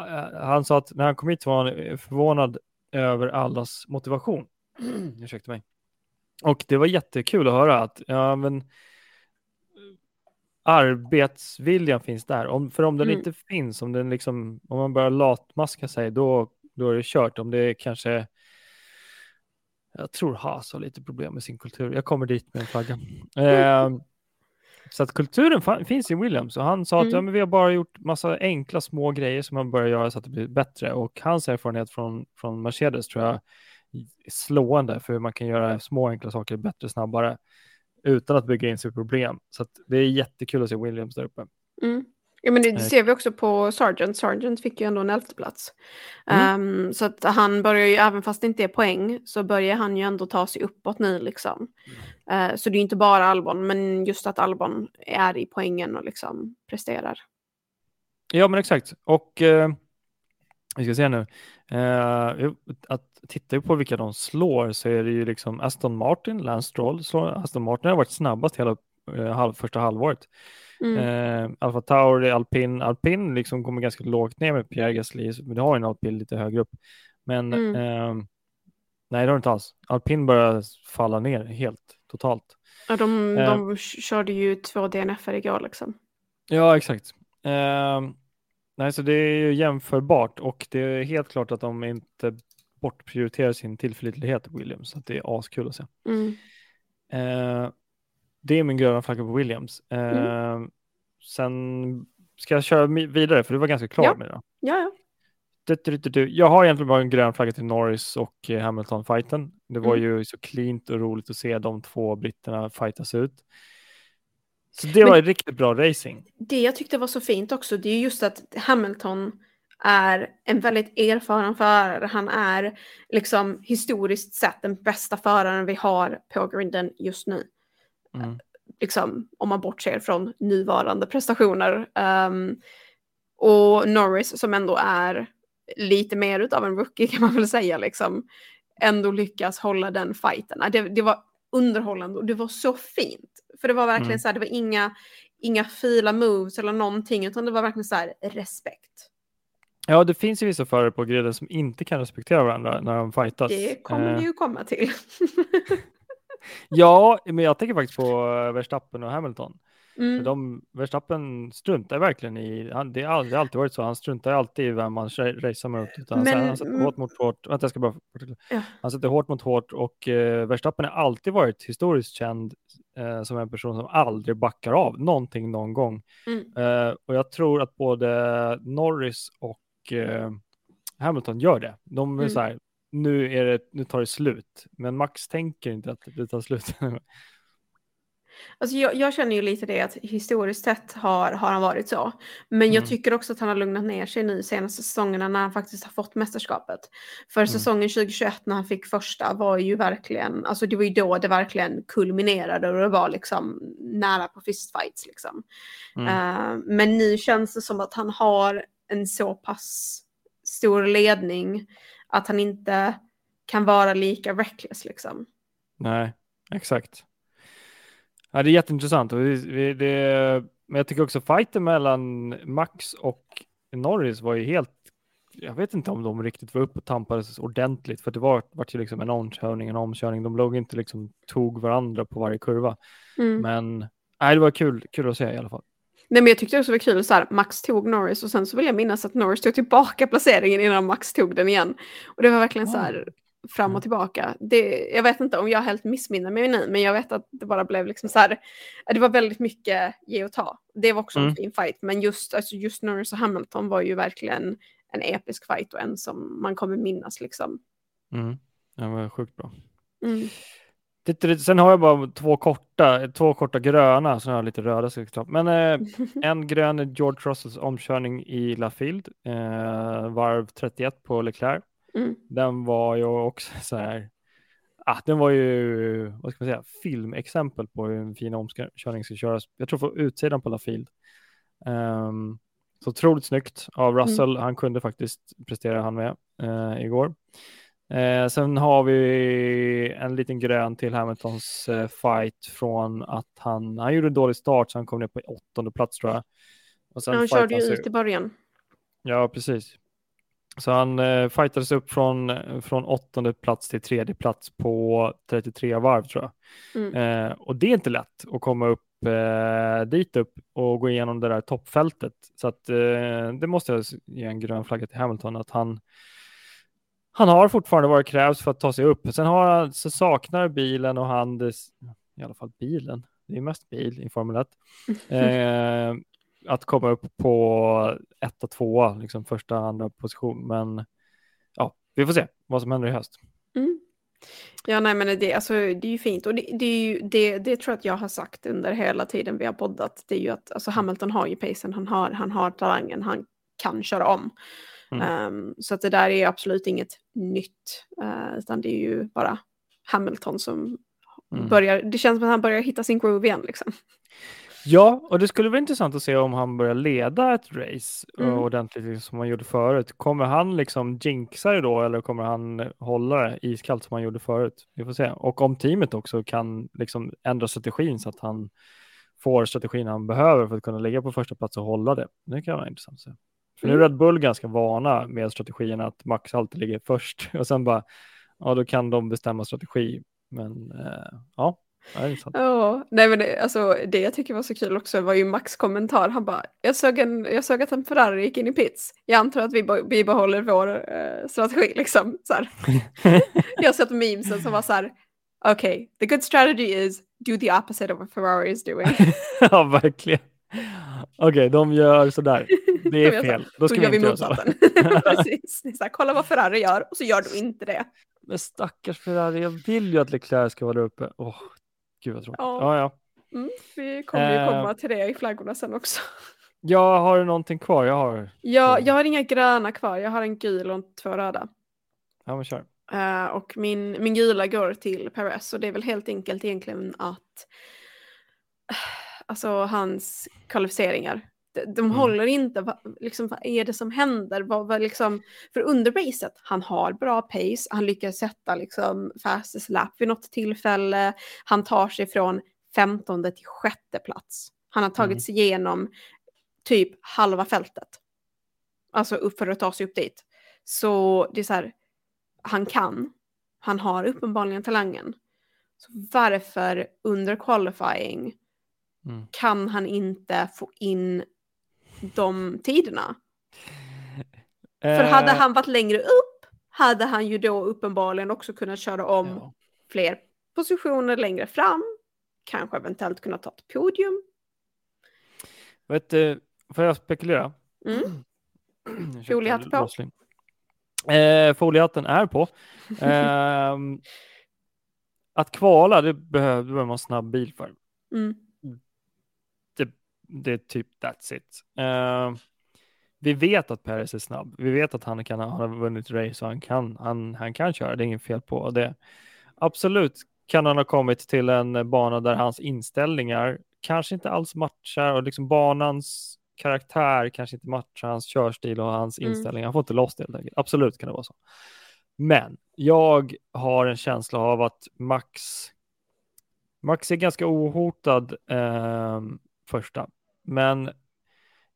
[SPEAKER 1] uh, han sa att när han kom hit var han förvånad över allas motivation. Ursäkta mig. Och det var jättekul att höra att ja, men, arbetsviljan finns där. Om, för om den mm. inte finns, om, den liksom, om man börjar latmaska sig, då, då är det kört. Om det är kanske jag tror Haas har lite problem med sin kultur. Jag kommer dit med en flagga. Eh, så att kulturen finns i Williams och han sa mm. att ja, mm. men vi har bara gjort massa enkla små grejer som man börjar göra så att det blir bättre och hans erfarenhet från, från Mercedes tror jag slående för hur man kan göra små enkla saker bättre snabbare utan att bygga in sig problem. Så det är jättekul att se Williams där uppe.
[SPEAKER 2] Mm. Ja, men det, eh. ser vi också på Sargent. Sargent fick ju ändå en elfteplats. Mm. Um, så att han börjar ju, även fast det inte är poäng, så börjar han ju ändå ta sig uppåt nu liksom. Mm. Uh, så det är inte bara Albon, men just att Albon är i poängen och liksom presterar.
[SPEAKER 1] Ja, men exakt. Och uh, vi ska se nu. Uh, att tittar vi på vilka de slår så är det ju liksom Aston Martin, Lance Stroll slår. Aston Martin har varit snabbast hela uh, halv, första halvåret. Mm. Uh, Alfa Tauri, Alpin, Alpin liksom kommer ganska lågt ner med Pierre Gasly, men det har en Alpin lite högre upp. Men mm. uh, nej, det har inte alls. Alpin börjar falla ner helt totalt.
[SPEAKER 2] Ja, de, de körde ju två DNF igår liksom.
[SPEAKER 1] Ja, exakt. Nej, så det är ju jämförbart och det är helt klart att de inte bortprioriterar sin tillförlitlighet Williams. Så det är askul att se. Mm. Eh, det är min gröna flagga på Williams. Eh, mm. Sen ska jag köra vidare för du var ganska klar
[SPEAKER 2] ja.
[SPEAKER 1] med det.
[SPEAKER 2] Ja, ja.
[SPEAKER 1] Jag har egentligen bara en grön flagga till Norris och Hamilton-fighten. Det var mm. ju så cleant och roligt att se de två britterna fightas ut. Så det var Men, riktigt bra racing.
[SPEAKER 2] Det jag tyckte var så fint också, det är just att Hamilton är en väldigt erfaren förare. Han är liksom historiskt sett den bästa föraren vi har på grinden just nu. Mm. Liksom, om man bortser från nuvarande prestationer. Um, och Norris som ändå är lite mer av en rookie kan man väl säga, liksom, ändå lyckas hålla den fighten. Det, det var underhållande och det var så fint. För det var verkligen mm. så här, det var inga, inga fila moves eller någonting, utan det var verkligen så här respekt.
[SPEAKER 1] Ja, det finns ju vissa förare på griden som inte kan respektera varandra när de fightas.
[SPEAKER 2] Det kommer vi ju komma till.
[SPEAKER 1] ja, men jag tänker faktiskt på Verstappen och Hamilton. Mm. De, Verstappen struntar verkligen i, han, det, har alltid varit så, han struntar alltid i vem man racear mot. Utan men, han, sätter hårt mot hårt, vänta jag ska bara, ja. han sätter hårt mot hårt och eh, Verstappen har alltid varit historiskt känd eh, som en person som aldrig backar av någonting någon gång. Mm. Eh, och jag tror att både Norris och eh, Hamilton gör det. De är mm. så här, nu, är det, nu tar det slut, men Max tänker inte att det tar slut.
[SPEAKER 2] Alltså jag, jag, känner ju lite det att historiskt sett har, har han varit så. Men mm. jag tycker också att han har lugnat ner sig nu senaste säsongerna när han faktiskt har fått mästerskapet. För mm. säsongen 2021 när han fick första var ju verkligen, alltså det var ju då det verkligen kulminerade och det var liksom nära på fistfights liksom. Mm. Uh, men nu känns det som att han har en så pass stor ledning att han inte kan vara lika reckless liksom.
[SPEAKER 1] Nej, exakt. Ja, det är jätteintressant. Och det, men jag tycker också fighten mellan Max och Norris var ju helt jag vet inte om de riktigt var upp och tampades ordentligt för det var, var ju liksom en omkörning, en omkörning. De låg inte liksom tog varandra på varje kurva. Mm. Men nej, det var kul, kul att se i alla fall.
[SPEAKER 2] Nej, men jag tyckte också det var kul så här, Max tog Norris och sen så vill jag minnas att Norris tog tillbaka placeringen innan Max tog den igen. Och det var verkligen så här fram och mm. tillbaka. Det, jag vet inte om jag helt missminner mig nu, men jag vet att det bara blev liksom så här. Det var väldigt mycket ge och ta. Det var också mm. en fin fight, men just, alltså just Norris och Hamilton var ju verkligen en episk fight och en som man kommer minnas liksom.
[SPEAKER 1] Mm. Det var sjukt bra. Mm. Sen har jag bara två korta, två korta gröna, så har jag lite röda. Men eh, en grön är George Russells omkörning i LaField, eh, varv 31 på Leclerc. Mm. Den var ju också så här, ah, den var ju, vad ska man säga, filmexempel på hur en fin omkörning ska köras. Jag tror på utsidan på LaField. Um, så otroligt snyggt av mm. Russell. Mm. Han kunde faktiskt prestera han med eh, igår. Eh, sen har vi en liten grön till Hamiltons eh, fight från att han, han gjorde en dålig start så han kom ner på åttonde plats tror jag.
[SPEAKER 2] Och sen han körde ju ut i början.
[SPEAKER 1] Ja, precis. Så han eh, fightades upp från, från åttonde plats till tredje plats på 33 varv tror jag. Mm. Eh, och det är inte lätt att komma upp eh, dit upp och gå igenom det där toppfältet. Så att eh, det måste jag ge en grön flagga till Hamilton att han han har fortfarande vad det krävs för att ta sig upp. Sen, har han, så saknar bilen och han, det, i alla fall bilen, det är mest bil i Formel 1, eh, att komma upp på etta, tvåa, liksom första, andra position. Men ja, vi får se vad som händer i höst. Mm.
[SPEAKER 2] Ja, nej, men det, alltså, det är ju fint och det, det, är ju, det, det tror jag att jag har sagt under hela tiden vi har poddat. Det är ju att alltså, Hamilton har ju pacen, han har, han har talangen, han kan köra om. Mm. Um, så att det där är absolut inget nytt, uh, utan det är ju bara Hamilton som mm. börjar, det känns som att han börjar hitta sin groove igen liksom.
[SPEAKER 1] Ja, och det skulle vara intressant att se om han börjar leda ett race mm. ordentligt som han gjorde förut. Kommer han liksom jinxa det då eller kommer han hålla det iskallt som han gjorde förut? Vi får se. Och om teamet också kan liksom ändra strategin så att han får strategin han behöver för att kunna ligga på första plats och hålla det. Det kan vara intressant att se. För nu är mm. Red Bull ganska vana med strategin att Max alltid ligger först och sen bara, ja då kan de bestämma strategi. Men eh, ja,
[SPEAKER 2] Ja, nej men det, alltså, det jag tycker var så kul också var ju Max kommentar. Han bara, jag såg, en, jag såg att en Ferrari gick in i pits. Jag antar att vi bibehåller vår uh, strategi liksom. Så jag har sett memesen som var så här, okej, okay, the good strategy is do the opposite of what Ferrari is doing.
[SPEAKER 1] ja, verkligen. Okej, okay, de gör sådär. Det är fel. Då ska vi inte göra så.
[SPEAKER 2] Precis. Här, kolla vad Ferrari gör och så gör du inte det.
[SPEAKER 1] Men stackars Ferrari, jag vill ju att Leclerc ska vara där uppe. Oh, Gud vad tråkigt. Ja, ja. ja.
[SPEAKER 2] Mm, vi kommer ju komma till det i flaggorna sen också.
[SPEAKER 1] Jag har du någonting kvar? Jag har.
[SPEAKER 2] Ja, jag har inga gröna kvar. Jag har en gul och två röda.
[SPEAKER 1] Ja, men kör.
[SPEAKER 2] Uh, och min, min gula går till Perez och det är väl helt enkelt egentligen att alltså hans kvalificeringar. De, de mm. håller inte, va, liksom, vad är det som händer? Vad, vad, liksom, för under racet, han har bra pace, han lyckas sätta liksom, fastest lap vid något tillfälle, han tar sig från 15 till sjätte plats. Han har tagit mm. sig igenom typ halva fältet. Alltså upp för att ta sig upp dit. Så det är så här, han kan, han har uppenbarligen talangen. Så varför under qualifying mm. kan han inte få in de tiderna. För hade eh. han varit längre upp hade han ju då uppenbarligen också kunnat köra om ja. fler positioner längre fram. Kanske eventuellt kunna ta ett podium.
[SPEAKER 1] Vet du, får jag spekulera?
[SPEAKER 2] Mm. Foliehatt på.
[SPEAKER 1] Eh, foliehatten är på. Eh, att kvala, det behöver, det behöver man snabb bil för.
[SPEAKER 2] Mm
[SPEAKER 1] det är typ that's it. Uh, vi vet att Perez är snabb. Vi vet att han kan har vunnit race och han kan, han, han kan köra. Det är inget fel på det. Absolut kan han ha kommit till en bana där hans inställningar kanske inte alls matchar och liksom banans karaktär kanske inte matchar hans körstil och hans
[SPEAKER 2] Mm.
[SPEAKER 1] inställning. Han får inte loss det helt enkelt. Absolut kan det vara så. Men jag har en känsla av att Max Max är ganska ohotad eh, första, men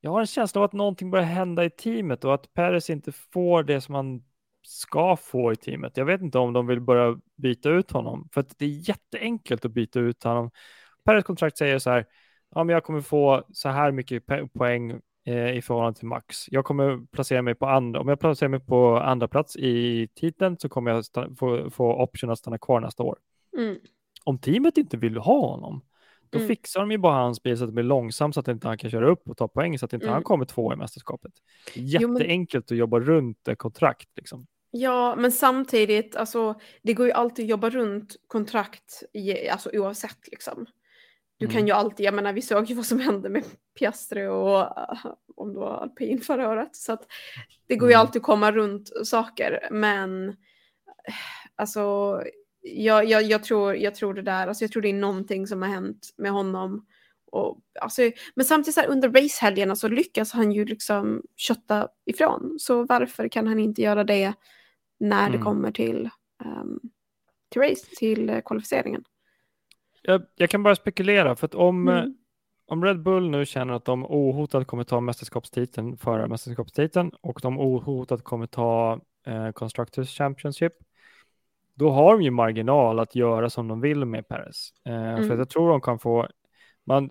[SPEAKER 1] jag har en känsla av att någonting börjar hända i teamet och att Perez inte får det som han ska få i teamet. Jag vet inte om de vill börja byta ut honom, för att det är jätteenkelt att byta ut honom. Perez kontrakt säger så här, ja, men jag kommer få så här mycket poäng eh, i förhållande till Max. Jag kommer placera mig på andra, om jag placerar mig på andra plats i titeln så kommer jag få, få option att stanna kvar nästa år.
[SPEAKER 2] Mm.
[SPEAKER 1] Om teamet inte vill ha honom, då
[SPEAKER 2] Mm.
[SPEAKER 1] fixar de ju bara hans bil så att det blir långsamt så att inte han kan köra upp och ta poäng så att inte
[SPEAKER 2] Mm.
[SPEAKER 1] han kommer två i mästerskapet.
[SPEAKER 2] Jo, men-
[SPEAKER 1] Jätteenkelt att jobba runt kontrakt liksom.
[SPEAKER 2] Ja, men samtidigt, alltså, det går ju alltid att jobba runt kontrakt i, alltså, oavsett. Liksom. Du kan
[SPEAKER 1] Mm.
[SPEAKER 2] ju alltid, jag menar vi såg ju vad som hände med Piastri och uh, om det var alpin förra året. Så att det går ju
[SPEAKER 1] Mm.
[SPEAKER 2] alltid att komma runt saker. Men eh, alltså, jag, jag, jag, tror, jag tror det där, alltså, jag tror det är någonting som har hänt med honom. Och, alltså, men samtidigt så här, under racehelgerna så lyckas han ju liksom kötta ifrån. Så varför kan han inte göra det när det
[SPEAKER 1] Mm.
[SPEAKER 2] kommer till, um, till race, till eh, kvalificeringen?
[SPEAKER 1] Jag, jag kan bara spekulera, för att om, eh,
[SPEAKER 2] Mm.
[SPEAKER 1] om Red Bull nu känner att de ohotat kommer ta mästerskapstiteln, före mästerskapstiteln, och de ohotat kommer ta eh, Constructors Championship, då har de ju marginal att göra som de vill med Perez. Eh, För
[SPEAKER 2] Mm.
[SPEAKER 1] att jag tror de kan få, man,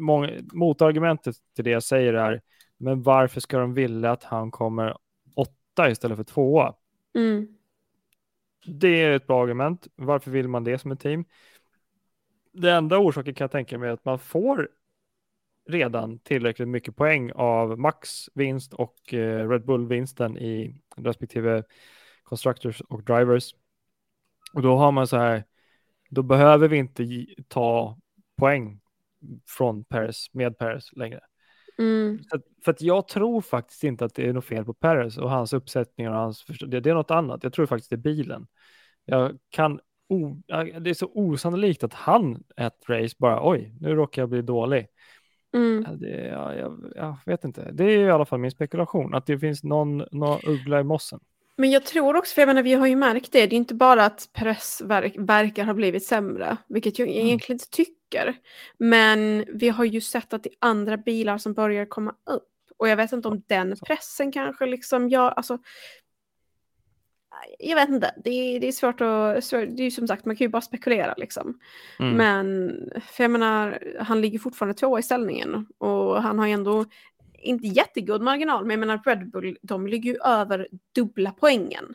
[SPEAKER 1] många, motargumentet till det jag säger är, men varför ska de vilja att han kommer åtta istället för tvåa?
[SPEAKER 2] Mm.
[SPEAKER 1] Det är ett bra argument. Varför vill man det som ett team? Det enda orsaken kan jag tänka mig är att man får redan tillräckligt mycket poäng av Max vinst och eh, Red Bull-vinsten i respektive Constructors och Drivers. Och då har man så här, då behöver vi inte ta poäng från Paris med Paris längre.
[SPEAKER 2] Mm.
[SPEAKER 1] Så att, för att jag tror faktiskt inte att det är något fel på Perez och hans uppsättningar och hans det, det är något annat. Jag tror faktiskt det är bilen. Jag kan o, jag- det är så osannolikt att han ett race bara oj, nu råkar jag bli dålig.
[SPEAKER 2] Mm.
[SPEAKER 1] Det, ja, jag, jag vet inte. Det är i alla fall min spekulation att det finns någon, någon uggla i mossen.
[SPEAKER 2] Men jag tror också, för jag menar vi har ju märkt det, det är inte bara att Perez verk, verkar ha blivit sämre, vilket jag
[SPEAKER 1] Mm.
[SPEAKER 2] egentligen inte tycker. Men vi har ju sett att det är andra bilar som börjar komma upp. Och jag vet inte om den pressen kanske liksom gör, alltså. Jag vet inte, det är, det är svårt att, det är ju som sagt, man kan ju bara spekulera liksom.
[SPEAKER 1] Mm.
[SPEAKER 2] Men, för jag menar, han ligger fortfarande tvåa i ställningen och han har ju ändå inte jättegod marginal, men jag menar Red Bull, de ligger ju över dubbla poängen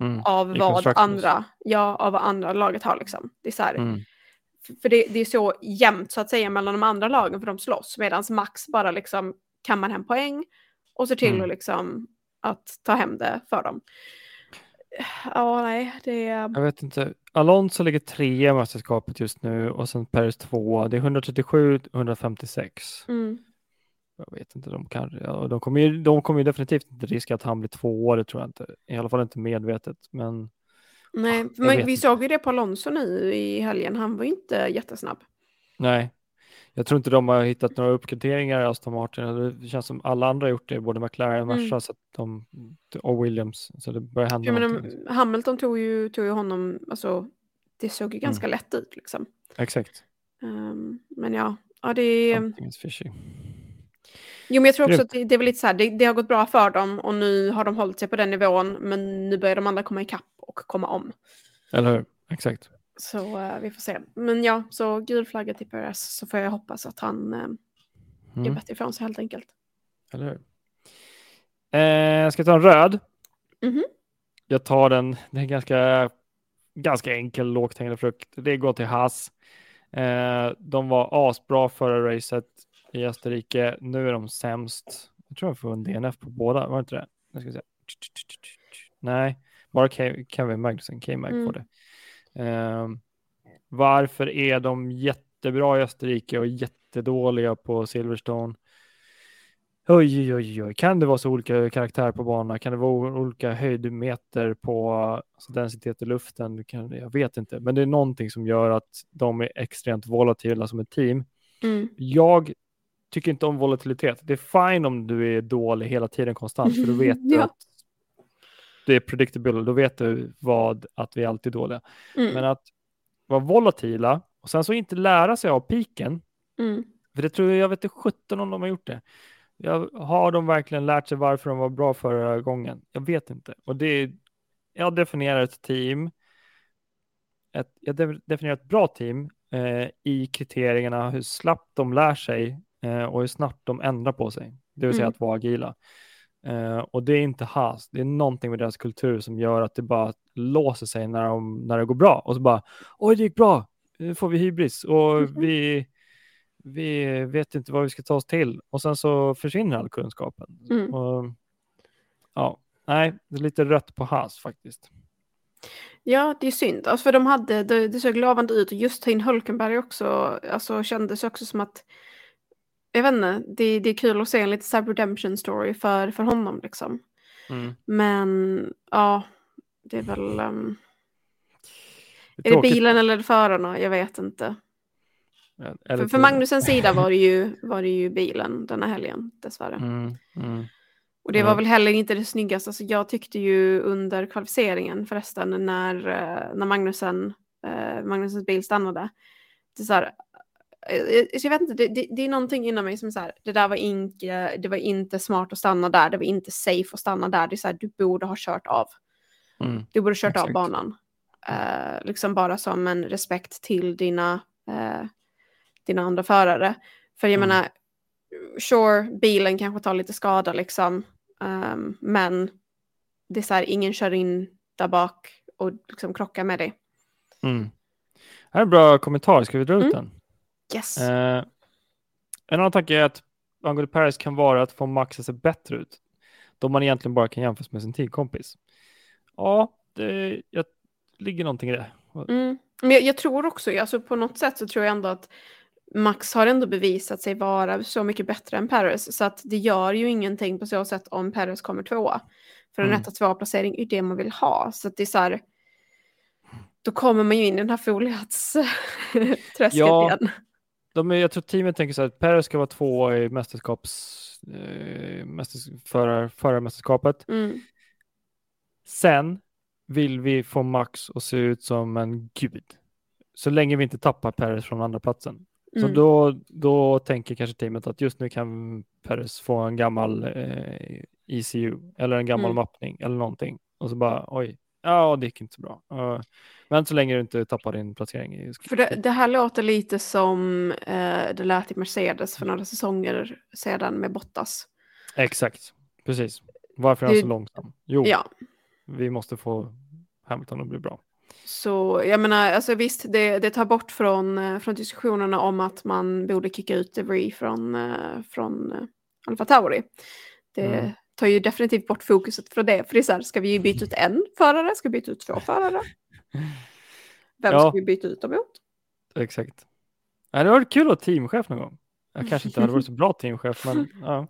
[SPEAKER 1] Mm.
[SPEAKER 2] av vad andra, ja, av vad andra laget har liksom. Det är så här,
[SPEAKER 1] Mm.
[SPEAKER 2] för det, det är så jämnt så att säga mellan de andra lagen för de slåss, medan Max bara liksom kammar hem poäng och ser till
[SPEAKER 1] Mm.
[SPEAKER 2] att liksom att ta hem det för dem. Ja, nej, det är...
[SPEAKER 1] Jag vet inte. Alonso ligger trea i mästerskapet just nu och sen Perez tvåa. Det är 137, 156.
[SPEAKER 2] Mm.
[SPEAKER 1] Jag vet inte, de, kan, ja, de, kommer ju, de kommer ju definitivt inte riska att han blir tvåa, det tror jag inte. I alla fall inte medvetet. Men
[SPEAKER 2] Nej,
[SPEAKER 1] jag
[SPEAKER 2] men vi
[SPEAKER 1] inte.
[SPEAKER 2] såg ju det på Alonso nu i helgen, han var ju inte jättesnabb.
[SPEAKER 1] nej, jag tror inte de har hittat några uppgraderingar i Aston Martin. Det känns som alla andra har gjort det, både McLaren och Merca
[SPEAKER 2] Mm.
[SPEAKER 1] så att de, och Williams. Så det börjar hända
[SPEAKER 2] Jag
[SPEAKER 1] någonting.
[SPEAKER 2] menar, Hamilton tog ju, tog ju honom, alltså det såg ju ganska lätt ut liksom.
[SPEAKER 1] Exakt.
[SPEAKER 2] Ehm, men ja, ja det är...
[SPEAKER 1] Something is fishy.
[SPEAKER 2] Jo, men jag tror också att det, det är väl lite så här, det, det har gått bra för dem och nu har de hållit sig på den nivån, men nu börjar de andra komma ikapp och komma om.
[SPEAKER 1] Eller hur? Exakt.
[SPEAKER 2] Så eh, vi får se. Men ja, så gul flagga till Perez så får jag hoppas att han uh, gör
[SPEAKER 1] Mm.
[SPEAKER 2] bättre ifrån sig helt enkelt.
[SPEAKER 1] Eller hur? Eh, ska jag ta en röd?
[SPEAKER 2] Mhm.
[SPEAKER 1] Jag tar den, det är ganska, ganska enkel lågt hängande frukt. Det går till Haas. Eh, de var asbra förra racet i Österrike. Nu är de sämst. Jag tror jag får en DNF på båda, var det inte det? Jag ska se. Nej, bara Ke- Kevin Magnussen, K-Mag
[SPEAKER 2] Mm.
[SPEAKER 1] får det. Eh, varför är de jättebra i Österrike och jättedåliga på Silverstone? Oj, oj, oj, kan det vara så olika karaktär på banan? Kan det vara olika höjdmeter på alltså densitet i luften? Kan, jag vet inte, men det är någonting som gör att de är extremt volatila som ett team.
[SPEAKER 2] Mm.
[SPEAKER 1] Jag tycker inte om volatilitet. Det är fine om du är dålig hela tiden konstant, för då vet du
[SPEAKER 2] Ja.
[SPEAKER 1] att det är predictable, då vet du vad, att vi alltid är dåliga.
[SPEAKER 2] Mm.
[SPEAKER 1] Men att vara volatila och sen så inte lära sig av piken,
[SPEAKER 2] Mm.
[SPEAKER 1] för det tror jag, jag vet inte 17 om de har gjort det. Jag, har de verkligen lärt sig varför de var bra förra gången? Jag vet inte. Och det är, jag definierar ett team, ett, jag de- definierar ett bra team eh, i kriterierna hur snabbt de lär sig eh, och hur snabbt de ändrar på sig. Det vill säga
[SPEAKER 2] Mm.
[SPEAKER 1] att vara agila. Eh, och det är inte has, det är någonting med deras kultur som gör att det bara låser sig när, de, när det går bra. Och så bara, oj det gick bra, nu får vi hybris och
[SPEAKER 2] Mhm.
[SPEAKER 1] vi, vi vet inte vad vi ska ta oss till. Och sen så försvinner all kunskapen.
[SPEAKER 2] Mm.
[SPEAKER 1] Och, ja, nej, det är lite rött på has faktiskt.
[SPEAKER 2] Ja, det är synd. Alltså, för de hade, det, det såg lovande ut och just in Hulkenberg också, alltså kändes också som att, jag vet inte, det, det är kul att se en lite så redemption story för, för honom liksom.
[SPEAKER 1] Mm.
[SPEAKER 2] Men ja, det är väl, ehm,
[SPEAKER 1] Det
[SPEAKER 2] är det
[SPEAKER 1] tråkigt.
[SPEAKER 2] bilen eller är det förarna? Jag vet inte.
[SPEAKER 1] Eller
[SPEAKER 2] För, för Magnusens sida var det, ju, var det ju bilen den här helgen, dessvärre.
[SPEAKER 1] Mm, mm.
[SPEAKER 2] Och det var väl heller inte det snyggaste. Alltså jag tyckte ju under kvalificeringen förresten när, eh, när Magnusen, eh, Magnusens bil stannade. Det är så här, jag, jag vet inte, det, det, det är någonting inom mig som är så här, det där var inte, det var inte smart att stanna där, det var inte safe att stanna där. Det är så här, du borde ha kört av.
[SPEAKER 1] Mm.
[SPEAKER 2] Du borde ha kört av
[SPEAKER 1] Exakt.
[SPEAKER 2] banan. Eh, liksom bara som en respekt till dina, eh, dina andra förare. För jag
[SPEAKER 1] Mm.
[SPEAKER 2] menar, sure, bilen kanske tar lite skada liksom. ehm, men det är så här, ingen kör in där bak och liksom krockar med dig.
[SPEAKER 1] Mm. Här är en bra kommentar, ska vi dra ut
[SPEAKER 2] Mm.
[SPEAKER 1] den?
[SPEAKER 2] Yes.
[SPEAKER 1] Eh, en annan tanke är att angående Paris kan vara att få Max att se bättre ut. Då man egentligen bara kan jämföras med sin teamkompis. Ja, det jag, ligger någonting i det.
[SPEAKER 2] Mm. Men jag, jag tror också, alltså på något sätt så tror jag ändå att Max har ändå bevisat sig vara så mycket bättre än Paris. Så att det gör ju ingenting på så sätt om Paris kommer tvåa. För en
[SPEAKER 1] Mm.
[SPEAKER 2] etta tvåa placering är det man vill ha. Så att det är så här, då kommer man ju in i den här foliatsträsket
[SPEAKER 1] Ja.
[SPEAKER 2] igen.
[SPEAKER 1] De är, jag tror teamet tänker så här att Paris ska vara två i mästerskaps, eh, mästers, förar, förarmästerskapet.
[SPEAKER 2] Mm.
[SPEAKER 1] Sen vill vi få Max att se ut som en gud. Så länge vi inte tappar Paris från andra platsen. Så
[SPEAKER 2] Mm.
[SPEAKER 1] då, då tänker kanske teamet att just nu kan Paris få en gammal eh, ECU eller en gammal
[SPEAKER 2] Mm.
[SPEAKER 1] mappning eller någonting. Och så bara oj, ja det gick inte så bra. Men så länge du inte tappar din placering. I,
[SPEAKER 2] För det, det här låter lite som eh, det lät i Mercedes för några säsonger sedan med Bottas.
[SPEAKER 1] Exakt, precis. Varför är han så långsam? Jo,
[SPEAKER 2] Ja,
[SPEAKER 1] vi måste få Hamilton att bli bra.
[SPEAKER 2] så jag menar, alltså visst, det, det tar bort från, eh, från diskussionerna om att man borde kicka ut DeVry från, eh, från eh, Alfa Tauri. Det
[SPEAKER 1] Mm.
[SPEAKER 2] Tar ju definitivt bort fokuset från det, för det är så här, ska vi byta ut en förare, ska vi byta ut två förare? Vem
[SPEAKER 1] Ja.
[SPEAKER 2] ska vi byta ut dem mot?
[SPEAKER 1] Exakt. Ja, det var kul att vara teamchef någon gång. Jag kanske inte hade varit så bra teamchef, men ja.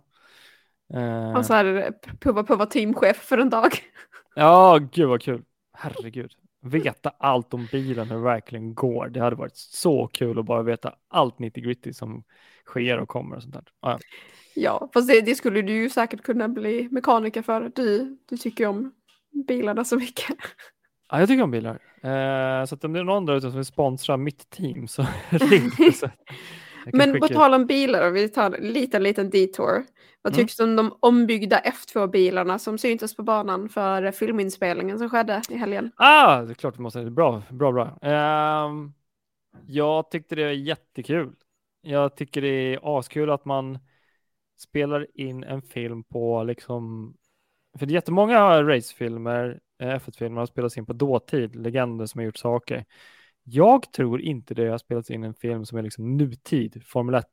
[SPEAKER 1] Eh,
[SPEAKER 2] Och så här, prova på att vara teamchef för en dag.
[SPEAKER 1] Ja, gud vad kul. Herregud. Veta allt om bilen, hur det verkligen går. Det hade varit så kul att bara veta allt 90 gritty som sker och kommer och sånt där. Ja, ja.
[SPEAKER 2] Fast det, det skulle du ju säkert kunna bli mekaniker för. Du, du tycker ju om bilarna så mycket.
[SPEAKER 1] Ja, jag tycker om bilar. Eh, så om det är någon där ute som vill sponsra mitt team så ring. Så
[SPEAKER 2] Men
[SPEAKER 1] skicka
[SPEAKER 2] på tal om bilar, vi tar en liten, liten detour. Vad
[SPEAKER 1] Mm.
[SPEAKER 2] tycks du om de ombyggda F2-bilarna som syntes på banan för filminspelningen som skedde i helgen?
[SPEAKER 1] Ah, det är klart vi måste. Bra, bra, bra. Ehm, jag tyckte det är jättekul. Jag tycker det är askul att man spelar in en film på liksom, för det är jättemånga racefilmer, eh, F1-filmer har spelats in på dåtid, legender som har gjort saker. Jag tror inte det har spelats in en film som är liksom nutid, Formel 1,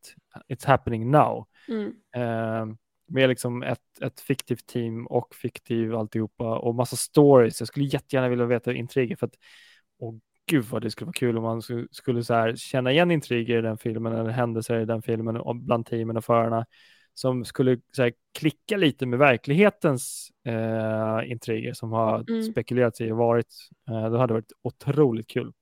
[SPEAKER 1] it's happening now.
[SPEAKER 2] Mm.
[SPEAKER 1] Eh, med liksom ett, ett fiktivt team och fiktiv alltihopa och massa stories. Jag skulle jättegärna vilja veta intriger för att åh gud vad det skulle vara kul om man skulle, skulle så här känna igen intriger i den filmen eller händelser i den filmen och bland teamen och förarna som skulle här, klicka lite med verklighetens eh, intriger som har
[SPEAKER 2] Mm.
[SPEAKER 1] spekulerats i och varit. Eh, det hade varit otroligt kul.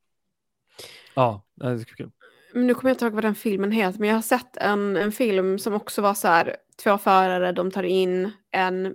[SPEAKER 1] Ja, det hade varit kul.
[SPEAKER 2] Men nu kommer jag inte ihåg vad den filmen heter, men jag har sett en, en film som också var så här, två förare, de tar in en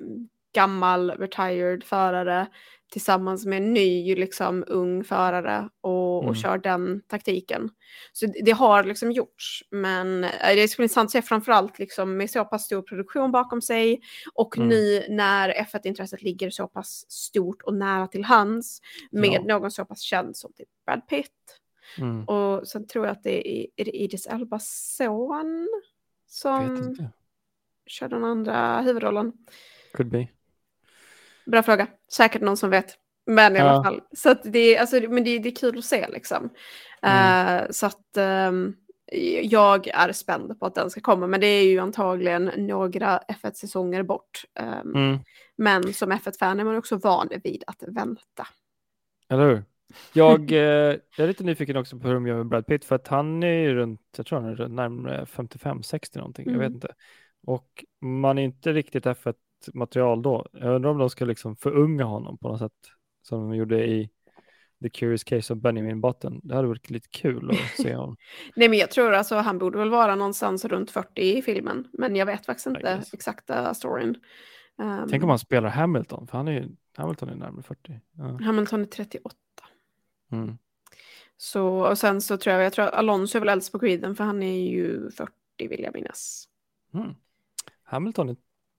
[SPEAKER 2] gammal retired förare tillsammans med en ny liksom, ung förare och,
[SPEAKER 1] Mm.
[SPEAKER 2] och kör den taktiken. Så det, det har liksom gjorts, men eh, det skulle intressant att se framförallt liksom, med så pass stor produktion bakom sig och
[SPEAKER 1] Mm.
[SPEAKER 2] nu när F1-intresset ligger så pass stort och nära till hands med
[SPEAKER 1] Ja.
[SPEAKER 2] någon så pass känd som typ Brad Pitt.
[SPEAKER 1] Mm.
[SPEAKER 2] Och sen tror jag att det är, är det Idris Elbas son som kör den andra huvudrollen.
[SPEAKER 1] Could be.
[SPEAKER 2] Bra fråga. Säkert någon som vet. Men i alla
[SPEAKER 1] Ja.
[SPEAKER 2] fall. Så det, alltså, men det, det är kul att se liksom.
[SPEAKER 1] Mm.
[SPEAKER 2] Eh, så att ehm, jag är spänd på att den ska komma. Men det är ju antagligen några F1-säsonger bort. Ehm,
[SPEAKER 1] Mm.
[SPEAKER 2] Men som F1-fan är man också van vid att vänta.
[SPEAKER 1] Eller hur? Jag, eh, jag är lite nyfiken också på hur de gör med Brad Pitt för att han är ju runt, jag tror han är närmare 55-60 någonting, jag vet
[SPEAKER 2] Mm.
[SPEAKER 1] inte. Och man är inte riktigt F1-material då. Jag undrar om de ska liksom förunga honom på något sätt som de gjorde i The Curious Case of Benjamin Button. Det hade varit lite kul att se honom.
[SPEAKER 2] Nej men jag tror alltså han borde väl vara någonstans runt 40 i filmen. Men jag vet faktiskt inte exakta storyn. Ehm,
[SPEAKER 1] Tänk om han spelar Hamilton, för han är ju, Hamilton är närmare 40. Ja.
[SPEAKER 2] Hamilton är 38.
[SPEAKER 1] Mm.
[SPEAKER 2] Så, och sen så tror jag, jag tror att Alonso är väl äldst på griden för han är ju 40 vill jag minnas.
[SPEAKER 1] Mm. Hamilton är,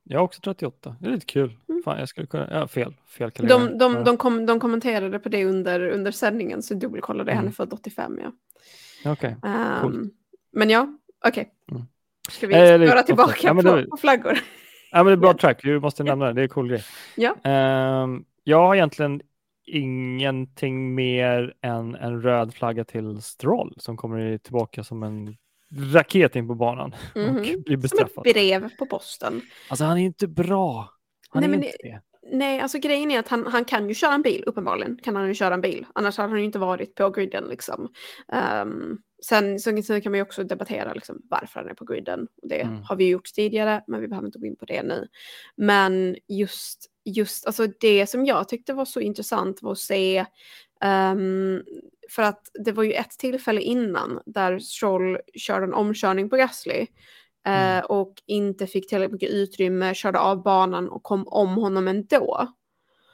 [SPEAKER 1] jag är också 38, det är lite kul.
[SPEAKER 2] Mm.
[SPEAKER 1] Fan, jag skulle kunna, ja fel, fel kalender.
[SPEAKER 2] De, de, de, kom, de kommenterade på det under, under sändningen så dubbelkollade jag, han är
[SPEAKER 1] Mm.
[SPEAKER 2] född 85 ja.
[SPEAKER 1] Okej.
[SPEAKER 2] Ehm,
[SPEAKER 1] Coolt.
[SPEAKER 2] men ja, okej.
[SPEAKER 1] Mm.
[SPEAKER 2] Ska vi
[SPEAKER 1] Eh, off-
[SPEAKER 2] tillbaka
[SPEAKER 1] ja,
[SPEAKER 2] på, på flaggor?
[SPEAKER 1] Ja, men det är bra track, vi måste nämna det, det är en cool grej.
[SPEAKER 2] Ja.
[SPEAKER 1] Ehm, jag har egentligen ingenting mer än en röd flagga till Stroll som kommer tillbaka som en raket in på banan
[SPEAKER 2] Mhm.
[SPEAKER 1] och blir
[SPEAKER 2] Som ett
[SPEAKER 1] bestraffad.
[SPEAKER 2] brev på posten.
[SPEAKER 1] Alltså han är inte bra. Han
[SPEAKER 2] Nej,
[SPEAKER 1] är
[SPEAKER 2] men
[SPEAKER 1] inte det.
[SPEAKER 2] Nej, alltså grejen är att han, han kan ju köra en bil, uppenbarligen kan han ju köra en bil. Annars hade han ju inte varit på griden liksom. Ehm, sen, sen, sen kan man ju också debattera liksom, varför han är på griden. Det
[SPEAKER 1] Mm.
[SPEAKER 2] har vi gjort tidigare, men vi behöver inte gå in på det nu. Men just, just alltså det som jag tyckte var så intressant var att se ehm, för att det var ju ett tillfälle innan där Stroll körde en omkörning på Gasly eh,
[SPEAKER 1] Mm.
[SPEAKER 2] och inte fick tillräckligt mycket utrymme, körde av banan och kom om honom ändå.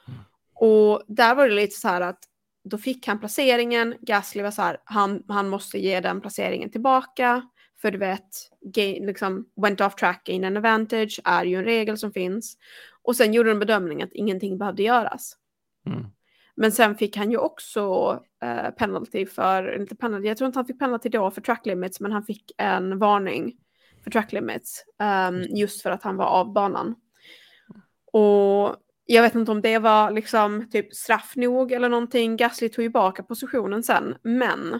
[SPEAKER 1] Mm.
[SPEAKER 2] Och där var det lite så här att då fick han placeringen, Gasly var så här, han, han måste ge den placeringen tillbaka. För du vet, gain, liksom, went off track, gain an advantage är ju en regel som finns. Och sen gjorde de bedömningen att ingenting behövde göras.
[SPEAKER 1] Mm.
[SPEAKER 2] Men sen fick han ju också eh, penalty för, inte penalty, jag tror inte han fick penalty då för track limits, men han fick en varning för track limits. ehm,
[SPEAKER 1] Just
[SPEAKER 2] för att han var av banan. Och jag vet inte om det var liksom typ straff nog eller någonting. Gasly tog ju tillbaka positionen sen, men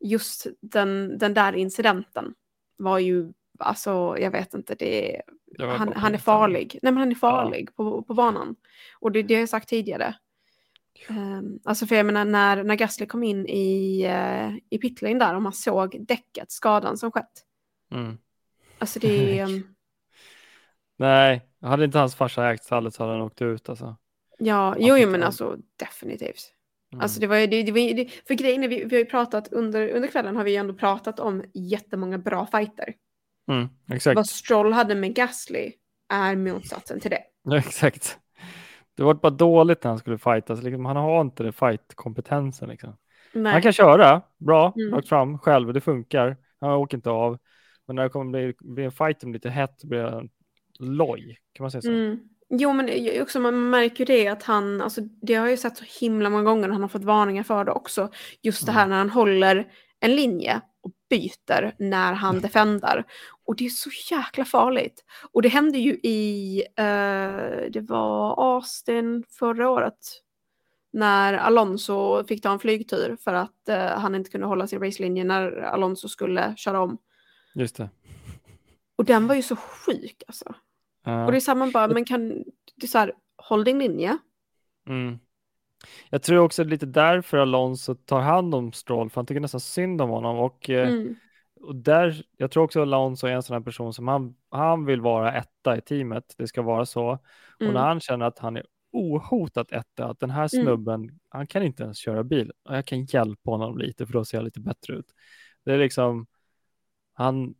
[SPEAKER 2] just den, den där incidenten var ju, alltså jag vet inte, det,
[SPEAKER 1] Det
[SPEAKER 2] han, han är farlig. Nej men han är farlig på, på banan. Och det, det har jag sagt tidigare. Um, alltså för jag menar när, när Gasly kom in i, uh, i pitlane där och man såg däcket, skadan som skett.
[SPEAKER 1] Mm.
[SPEAKER 2] Alltså det um,
[SPEAKER 1] Nej, hade inte hans farsa ägt stallet så hade han åkt ut alltså.
[SPEAKER 2] ja, jo, jo men alltså definitivt.
[SPEAKER 1] Mm.
[SPEAKER 2] Alltså det var ju, det, det, var det, för grejen är, vi, vi har ju pratat under, under kvällen har vi ju ändå pratat om jättemånga bra fighter.
[SPEAKER 1] mm, exakt.
[SPEAKER 2] Vad Stroll hade med Gasly är motsatsen till det.
[SPEAKER 1] Ja, exakt. Det var bara dåligt när han skulle fightas. Liksom, han har inte det fight-kompetensen. Liksom. Han kan köra bra,
[SPEAKER 2] Mm.
[SPEAKER 1] rakt fram själv, det funkar. Han åker inte av. Men när det kommer bli, bli en fight som lite hett blir han loj. Kan man säga så?
[SPEAKER 2] Mm. Jo, men också, man märker ju det att han, alltså det har jag ju sett så himla många gånger, han har fått varningar för det också. Just det här
[SPEAKER 1] Mm.
[SPEAKER 2] när han håller en linje och byter när han defendar. Och det är så jäkla farligt. Och det hände ju i, eh, det var Austin förra året. När Alonso fick ta en flygtur för att eh, han inte kunde hålla sin racelinje när Alonso skulle köra om.
[SPEAKER 1] Just det.
[SPEAKER 2] Och den var ju så sjuk alltså.
[SPEAKER 1] Ja.
[SPEAKER 2] Och det är samma bara, men kan, det är så här, håll din linje.
[SPEAKER 1] Mm. Jag tror också lite därför Alonso tar hand om Stroll, för han tycker nästan synd om honom. Och, eh,
[SPEAKER 2] Mm.
[SPEAKER 1] Och där, jag tror också Alonso är en sån här person som han, han vill vara etta i teamet. Det ska vara så. Och
[SPEAKER 2] Mm.
[SPEAKER 1] när han känner att han är ohotat etta, att den här snubben, han kan inte ens köra bil. Och jag kan hjälpa honom lite för då ser jag lite bättre ut. Det är liksom, han,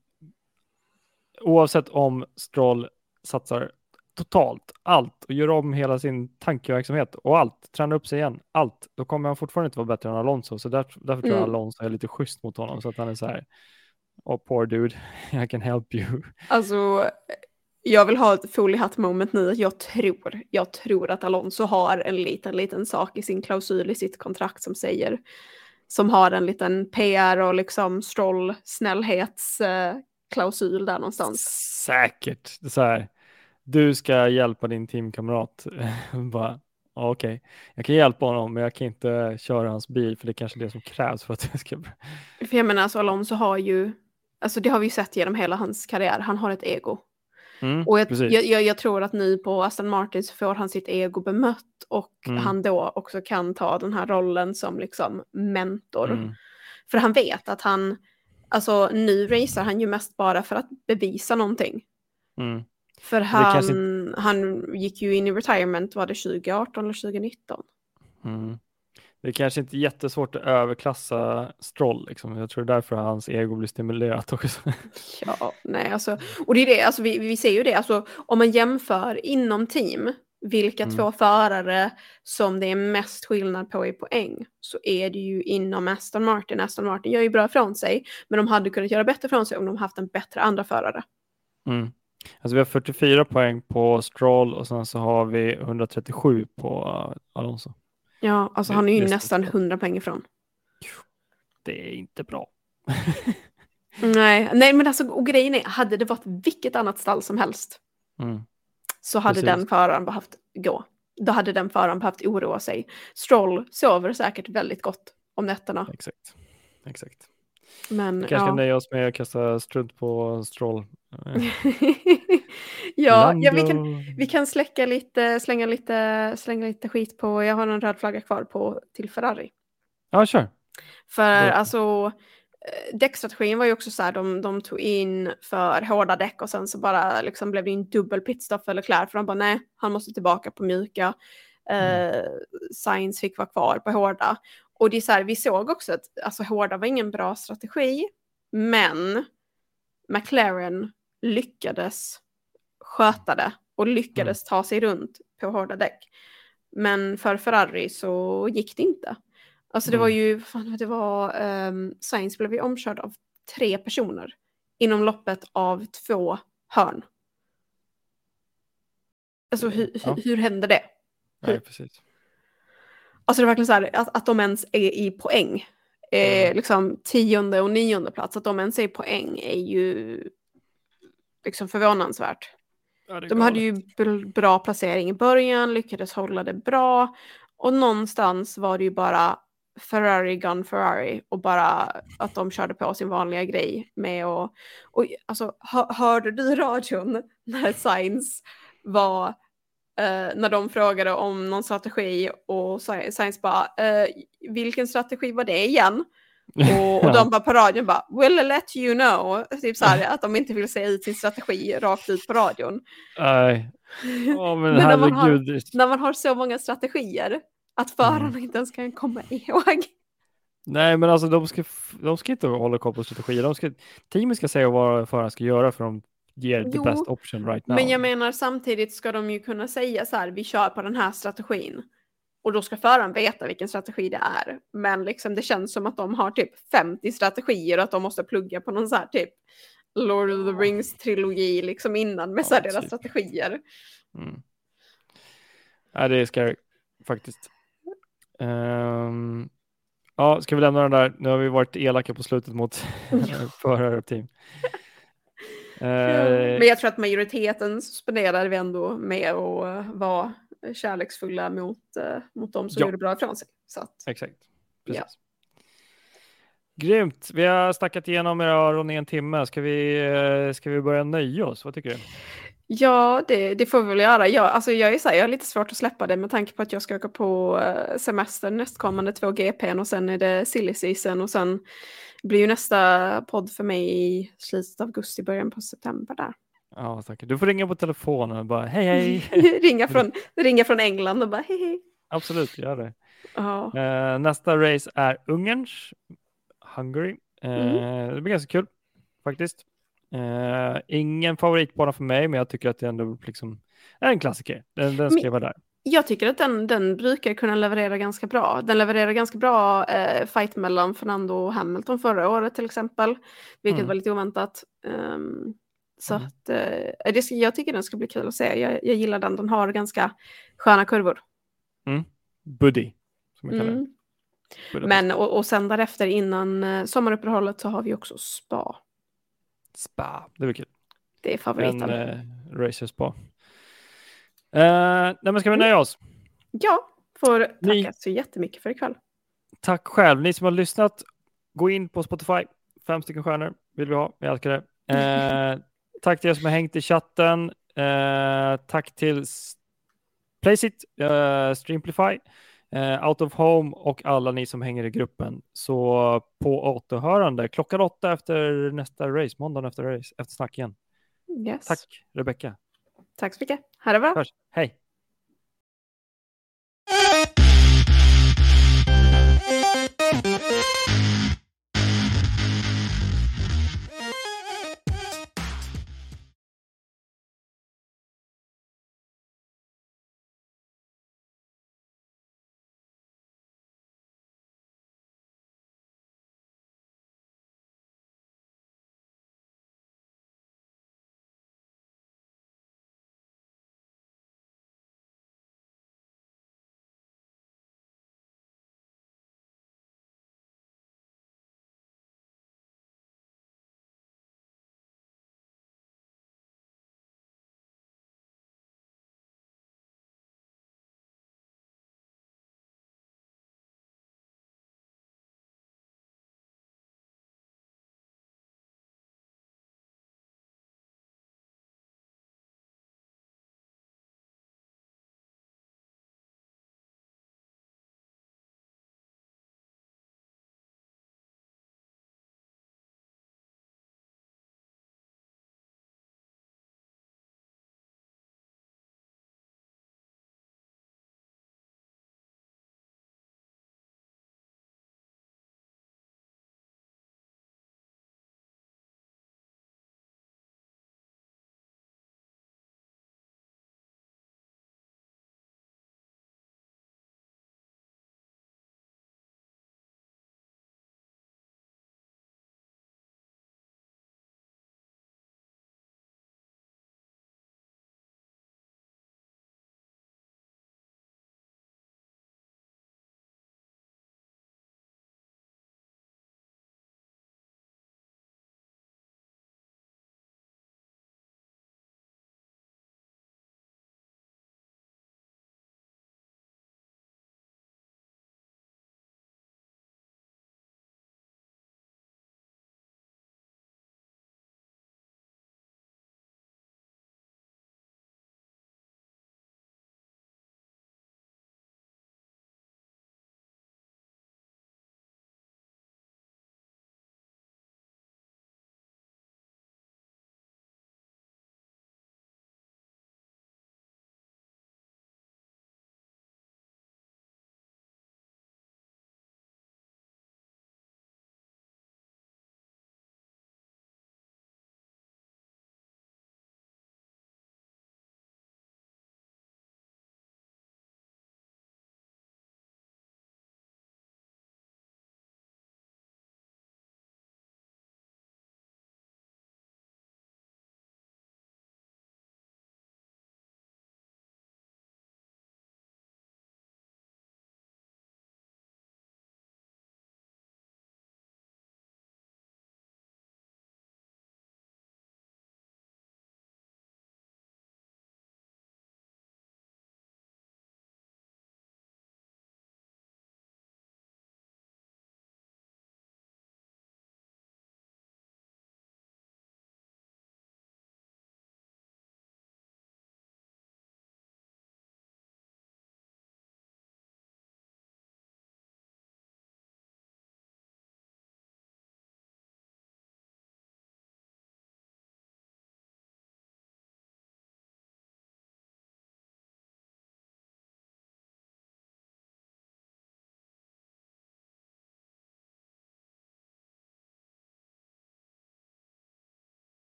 [SPEAKER 1] oavsett om Stroll satsar totalt allt och gör om hela sin tankeverksamhet och allt, tränar upp sig igen, allt, då kommer han fortfarande inte vara bättre än Alonso. Så där, därför tror jag
[SPEAKER 2] Mm.
[SPEAKER 1] Alonso är lite schysst mot honom så att han är så här, oh poor dude, I can help you.
[SPEAKER 2] Alltså, jag vill ha ett foliehatt moment nu. Jag tror, jag tror att Alonso har en liten, liten sak i sin klausul i sitt kontrakt som säger, som har en liten PR och liksom stroll snällhetsklausul där någonstans.
[SPEAKER 1] Säkert, så här, du ska hjälpa din teamkamrat. Bara, ja, okej, jag kan hjälpa honom, men jag kan inte köra hans bil för det är kanske är det som krävs för att jag ska.
[SPEAKER 2] För jag menar, alltså Alonso har ju, alltså det har vi ju sett genom hela hans karriär, han har ett ego.
[SPEAKER 1] Mm,
[SPEAKER 2] Och jag, jag, jag tror att nu på Aston Martin så får han sitt ego bemött och
[SPEAKER 1] Mm.
[SPEAKER 2] han då också kan ta den här rollen som liksom mentor.
[SPEAKER 1] Mm,
[SPEAKER 2] För han vet att han, alltså nu racear han ju mest bara för att bevisa någonting.
[SPEAKER 1] mm.
[SPEAKER 2] För han,
[SPEAKER 1] kanske
[SPEAKER 2] han gick ju in i retirement, var det 2018 eller 2019?
[SPEAKER 1] Det är kanske inte jättesvårt att överklassa Stroll, liksom. jag tror därför hans ego blir stimulerat också.
[SPEAKER 2] Ja, nej alltså, och det är det, alltså vi, vi ser ju det, alltså om man jämför inom team, vilka
[SPEAKER 1] Mm.
[SPEAKER 2] två förare som det är mest skillnad på i poäng, så är det ju inom Aston Martin. Aston Martin gör ju bra ifrån sig, men de hade kunnat göra bättre ifrån sig om de haft en bättre andra förare.
[SPEAKER 1] Mm. Alltså vi har 44 poäng på Stroll och sen så har vi 137 på uh, Alonso.
[SPEAKER 2] Ja, alltså han är ju nästan
[SPEAKER 1] stort.
[SPEAKER 2] 100 poäng ifrån.
[SPEAKER 1] Det är inte bra.
[SPEAKER 2] Nej, nej men alltså och grejen är, hade det varit vilket annat stall som helst
[SPEAKER 1] Mm.
[SPEAKER 2] så hade
[SPEAKER 1] Precis.
[SPEAKER 2] den föraren behövt gå. Då hade den föraren behövt oroa sig. Stroll sover säkert väldigt gott om nätterna.
[SPEAKER 1] Exakt. Exakt.
[SPEAKER 2] Men
[SPEAKER 1] Vi kanske
[SPEAKER 2] ja.
[SPEAKER 1] kan nöja oss med att kasta strunt på Stroll. Eh,
[SPEAKER 2] ja, ja vi, kan, vi kan släcka lite, slänga lite, slänga lite skit på, jag har en röd flagga kvar på till Ferrari.
[SPEAKER 1] Ja, kör.
[SPEAKER 2] För
[SPEAKER 1] Bra.
[SPEAKER 2] alltså eh, däckstrategin var ju också så här, de, de tog in för hårda däck och sen så bara liksom blev det en dubbel pitstop för Leclerc för de bara nej, han måste tillbaka på mjuka. Eh, Sainz fick vara kvar på hårda. Och det är så här, vi såg också att alltså, hårda var ingen bra strategi, men McLaren lyckades sköta det och lyckades ta sig runt på hårda däck. Men för Ferrari så gick det inte. Alltså det var
[SPEAKER 1] Mm.
[SPEAKER 2] ju, fan, det var, um, Sainz blev ju omkörd av tre personer inom loppet av två hörn. Alltså hur,
[SPEAKER 1] Ja.
[SPEAKER 2] hur, hur hände det?
[SPEAKER 1] Nej, precis.
[SPEAKER 2] Alltså det är verkligen så här att, att de ens är i poäng. Eh,
[SPEAKER 1] Mm.
[SPEAKER 2] Liksom tionde och nionde plats, att de ens är i poäng är ju liksom förvånansvärt.
[SPEAKER 1] Ja,
[SPEAKER 2] De hade ju br- bra placering i början, lyckades hålla det bra. Och någonstans var det ju bara Ferrari gun Ferrari och bara att de körde på sin vanliga grej med och, och alltså hör, hörde du radion när Sainz var eh, när de frågade om någon strategi och Sainz bara eh, vilken strategi var det igen? Och, och de bara på radion bara will let you know typ så här att de inte vill säga ut sin strategi rakt ut på radion.
[SPEAKER 1] Nej, Åh, men
[SPEAKER 2] Men när man har- när man har så många strategier att förarna inte ens kan komma ihåg.
[SPEAKER 1] Nej, men alltså de ska, de ska inte hålla koll på strategier. De ska, teamet ska säga vad föraren ska göra för de ger the
[SPEAKER 2] Jo,
[SPEAKER 1] best option right now.
[SPEAKER 2] Men jag menar samtidigt ska de ju kunna säga så här, vi kör på den här strategin. Och då ska föraren veta vilken strategi det är. Men liksom det känns som att de har typ 50 strategier och att de måste plugga på någon så här typ Lord of the Rings-trilogi liksom innan med så här
[SPEAKER 1] Ja,
[SPEAKER 2] deras
[SPEAKER 1] typ.
[SPEAKER 2] strategier.
[SPEAKER 1] Mm. Nej, det är scary faktiskt. Ehm, ja, ska vi lämna den där? Nu har vi varit elaka på slutet mot förare och team. Eh,
[SPEAKER 2] Men jag tror att majoriteten spenderade vi ändå med att eh, vara kärleksfulla mot, eh, mot de som
[SPEAKER 1] Ja.
[SPEAKER 2] gjorde bra ifrån sig. Så att,
[SPEAKER 1] Exakt.
[SPEAKER 2] Ja.
[SPEAKER 1] Precis. Grymt. Vi har snackat igenom era runt en timme. Ska vi, eh, ska vi börja nöja oss? Vad tycker du?
[SPEAKER 2] Ja, det, det får vi väl göra. Jag, alltså jag, är så här, jag har lite svårt att släppa det med tanke på att jag ska åka på eh, semester nästkommande två GPn och sen är det silly season och sen blir ju nästa podd för mig i slutet av augusti, början på september där.
[SPEAKER 1] Ja, säkert. Du får ringa på telefonen och bara hej hej.
[SPEAKER 2] ringa, från, ringa från England och bara hej hej.
[SPEAKER 1] Absolut, gör det.
[SPEAKER 2] Ja,
[SPEAKER 1] Eh, nästa race är Ungerns, Hungary. Mm. Det blir ganska kul faktiskt. Uh, ingen favoritbana för mig, men jag tycker att det ändå liksom är en klassiker. Den, den ska vara där.
[SPEAKER 2] Jag tycker att den, den brukar kunna leverera ganska bra. Den levererar ganska bra eh, fight mellan Fernando och Hamilton förra året till exempel, vilket mm. var lite oväntat. Um, så mm. att eh, det, jag tycker den ska bli kul att se. Jag, jag gillar den, den har ganska sköna kurvor.
[SPEAKER 1] Mm. Buddy, som man kallar mm.
[SPEAKER 2] Men och, och sen därefter innan eh, sommaruppehållet så har vi också spa.
[SPEAKER 1] Spa, det blir kul.
[SPEAKER 2] Det är favoriten. En
[SPEAKER 1] eh, racer spa. Eh, nej, men ska vi nöja oss?
[SPEAKER 2] Ja, får tacka Ni... så jättemycket för ikväll.
[SPEAKER 1] Tack själv. Ni som har lyssnat, gå in på Spotify. Fem stycken stjärnor vill vi ha. Vi älskar det. Eh, tack till er som har hängt i chatten. Eh, tack till Placeit, uh, Streamplify, uh, Out of Home och alla ni som hänger i gruppen. Så på återhörande klockan åtta efter nästa race, måndagen efter race, efter snack igen.
[SPEAKER 2] Yes.
[SPEAKER 1] Tack Rebecka.
[SPEAKER 2] Tack så mycket. Ha det bra. Hörs.
[SPEAKER 1] Hej.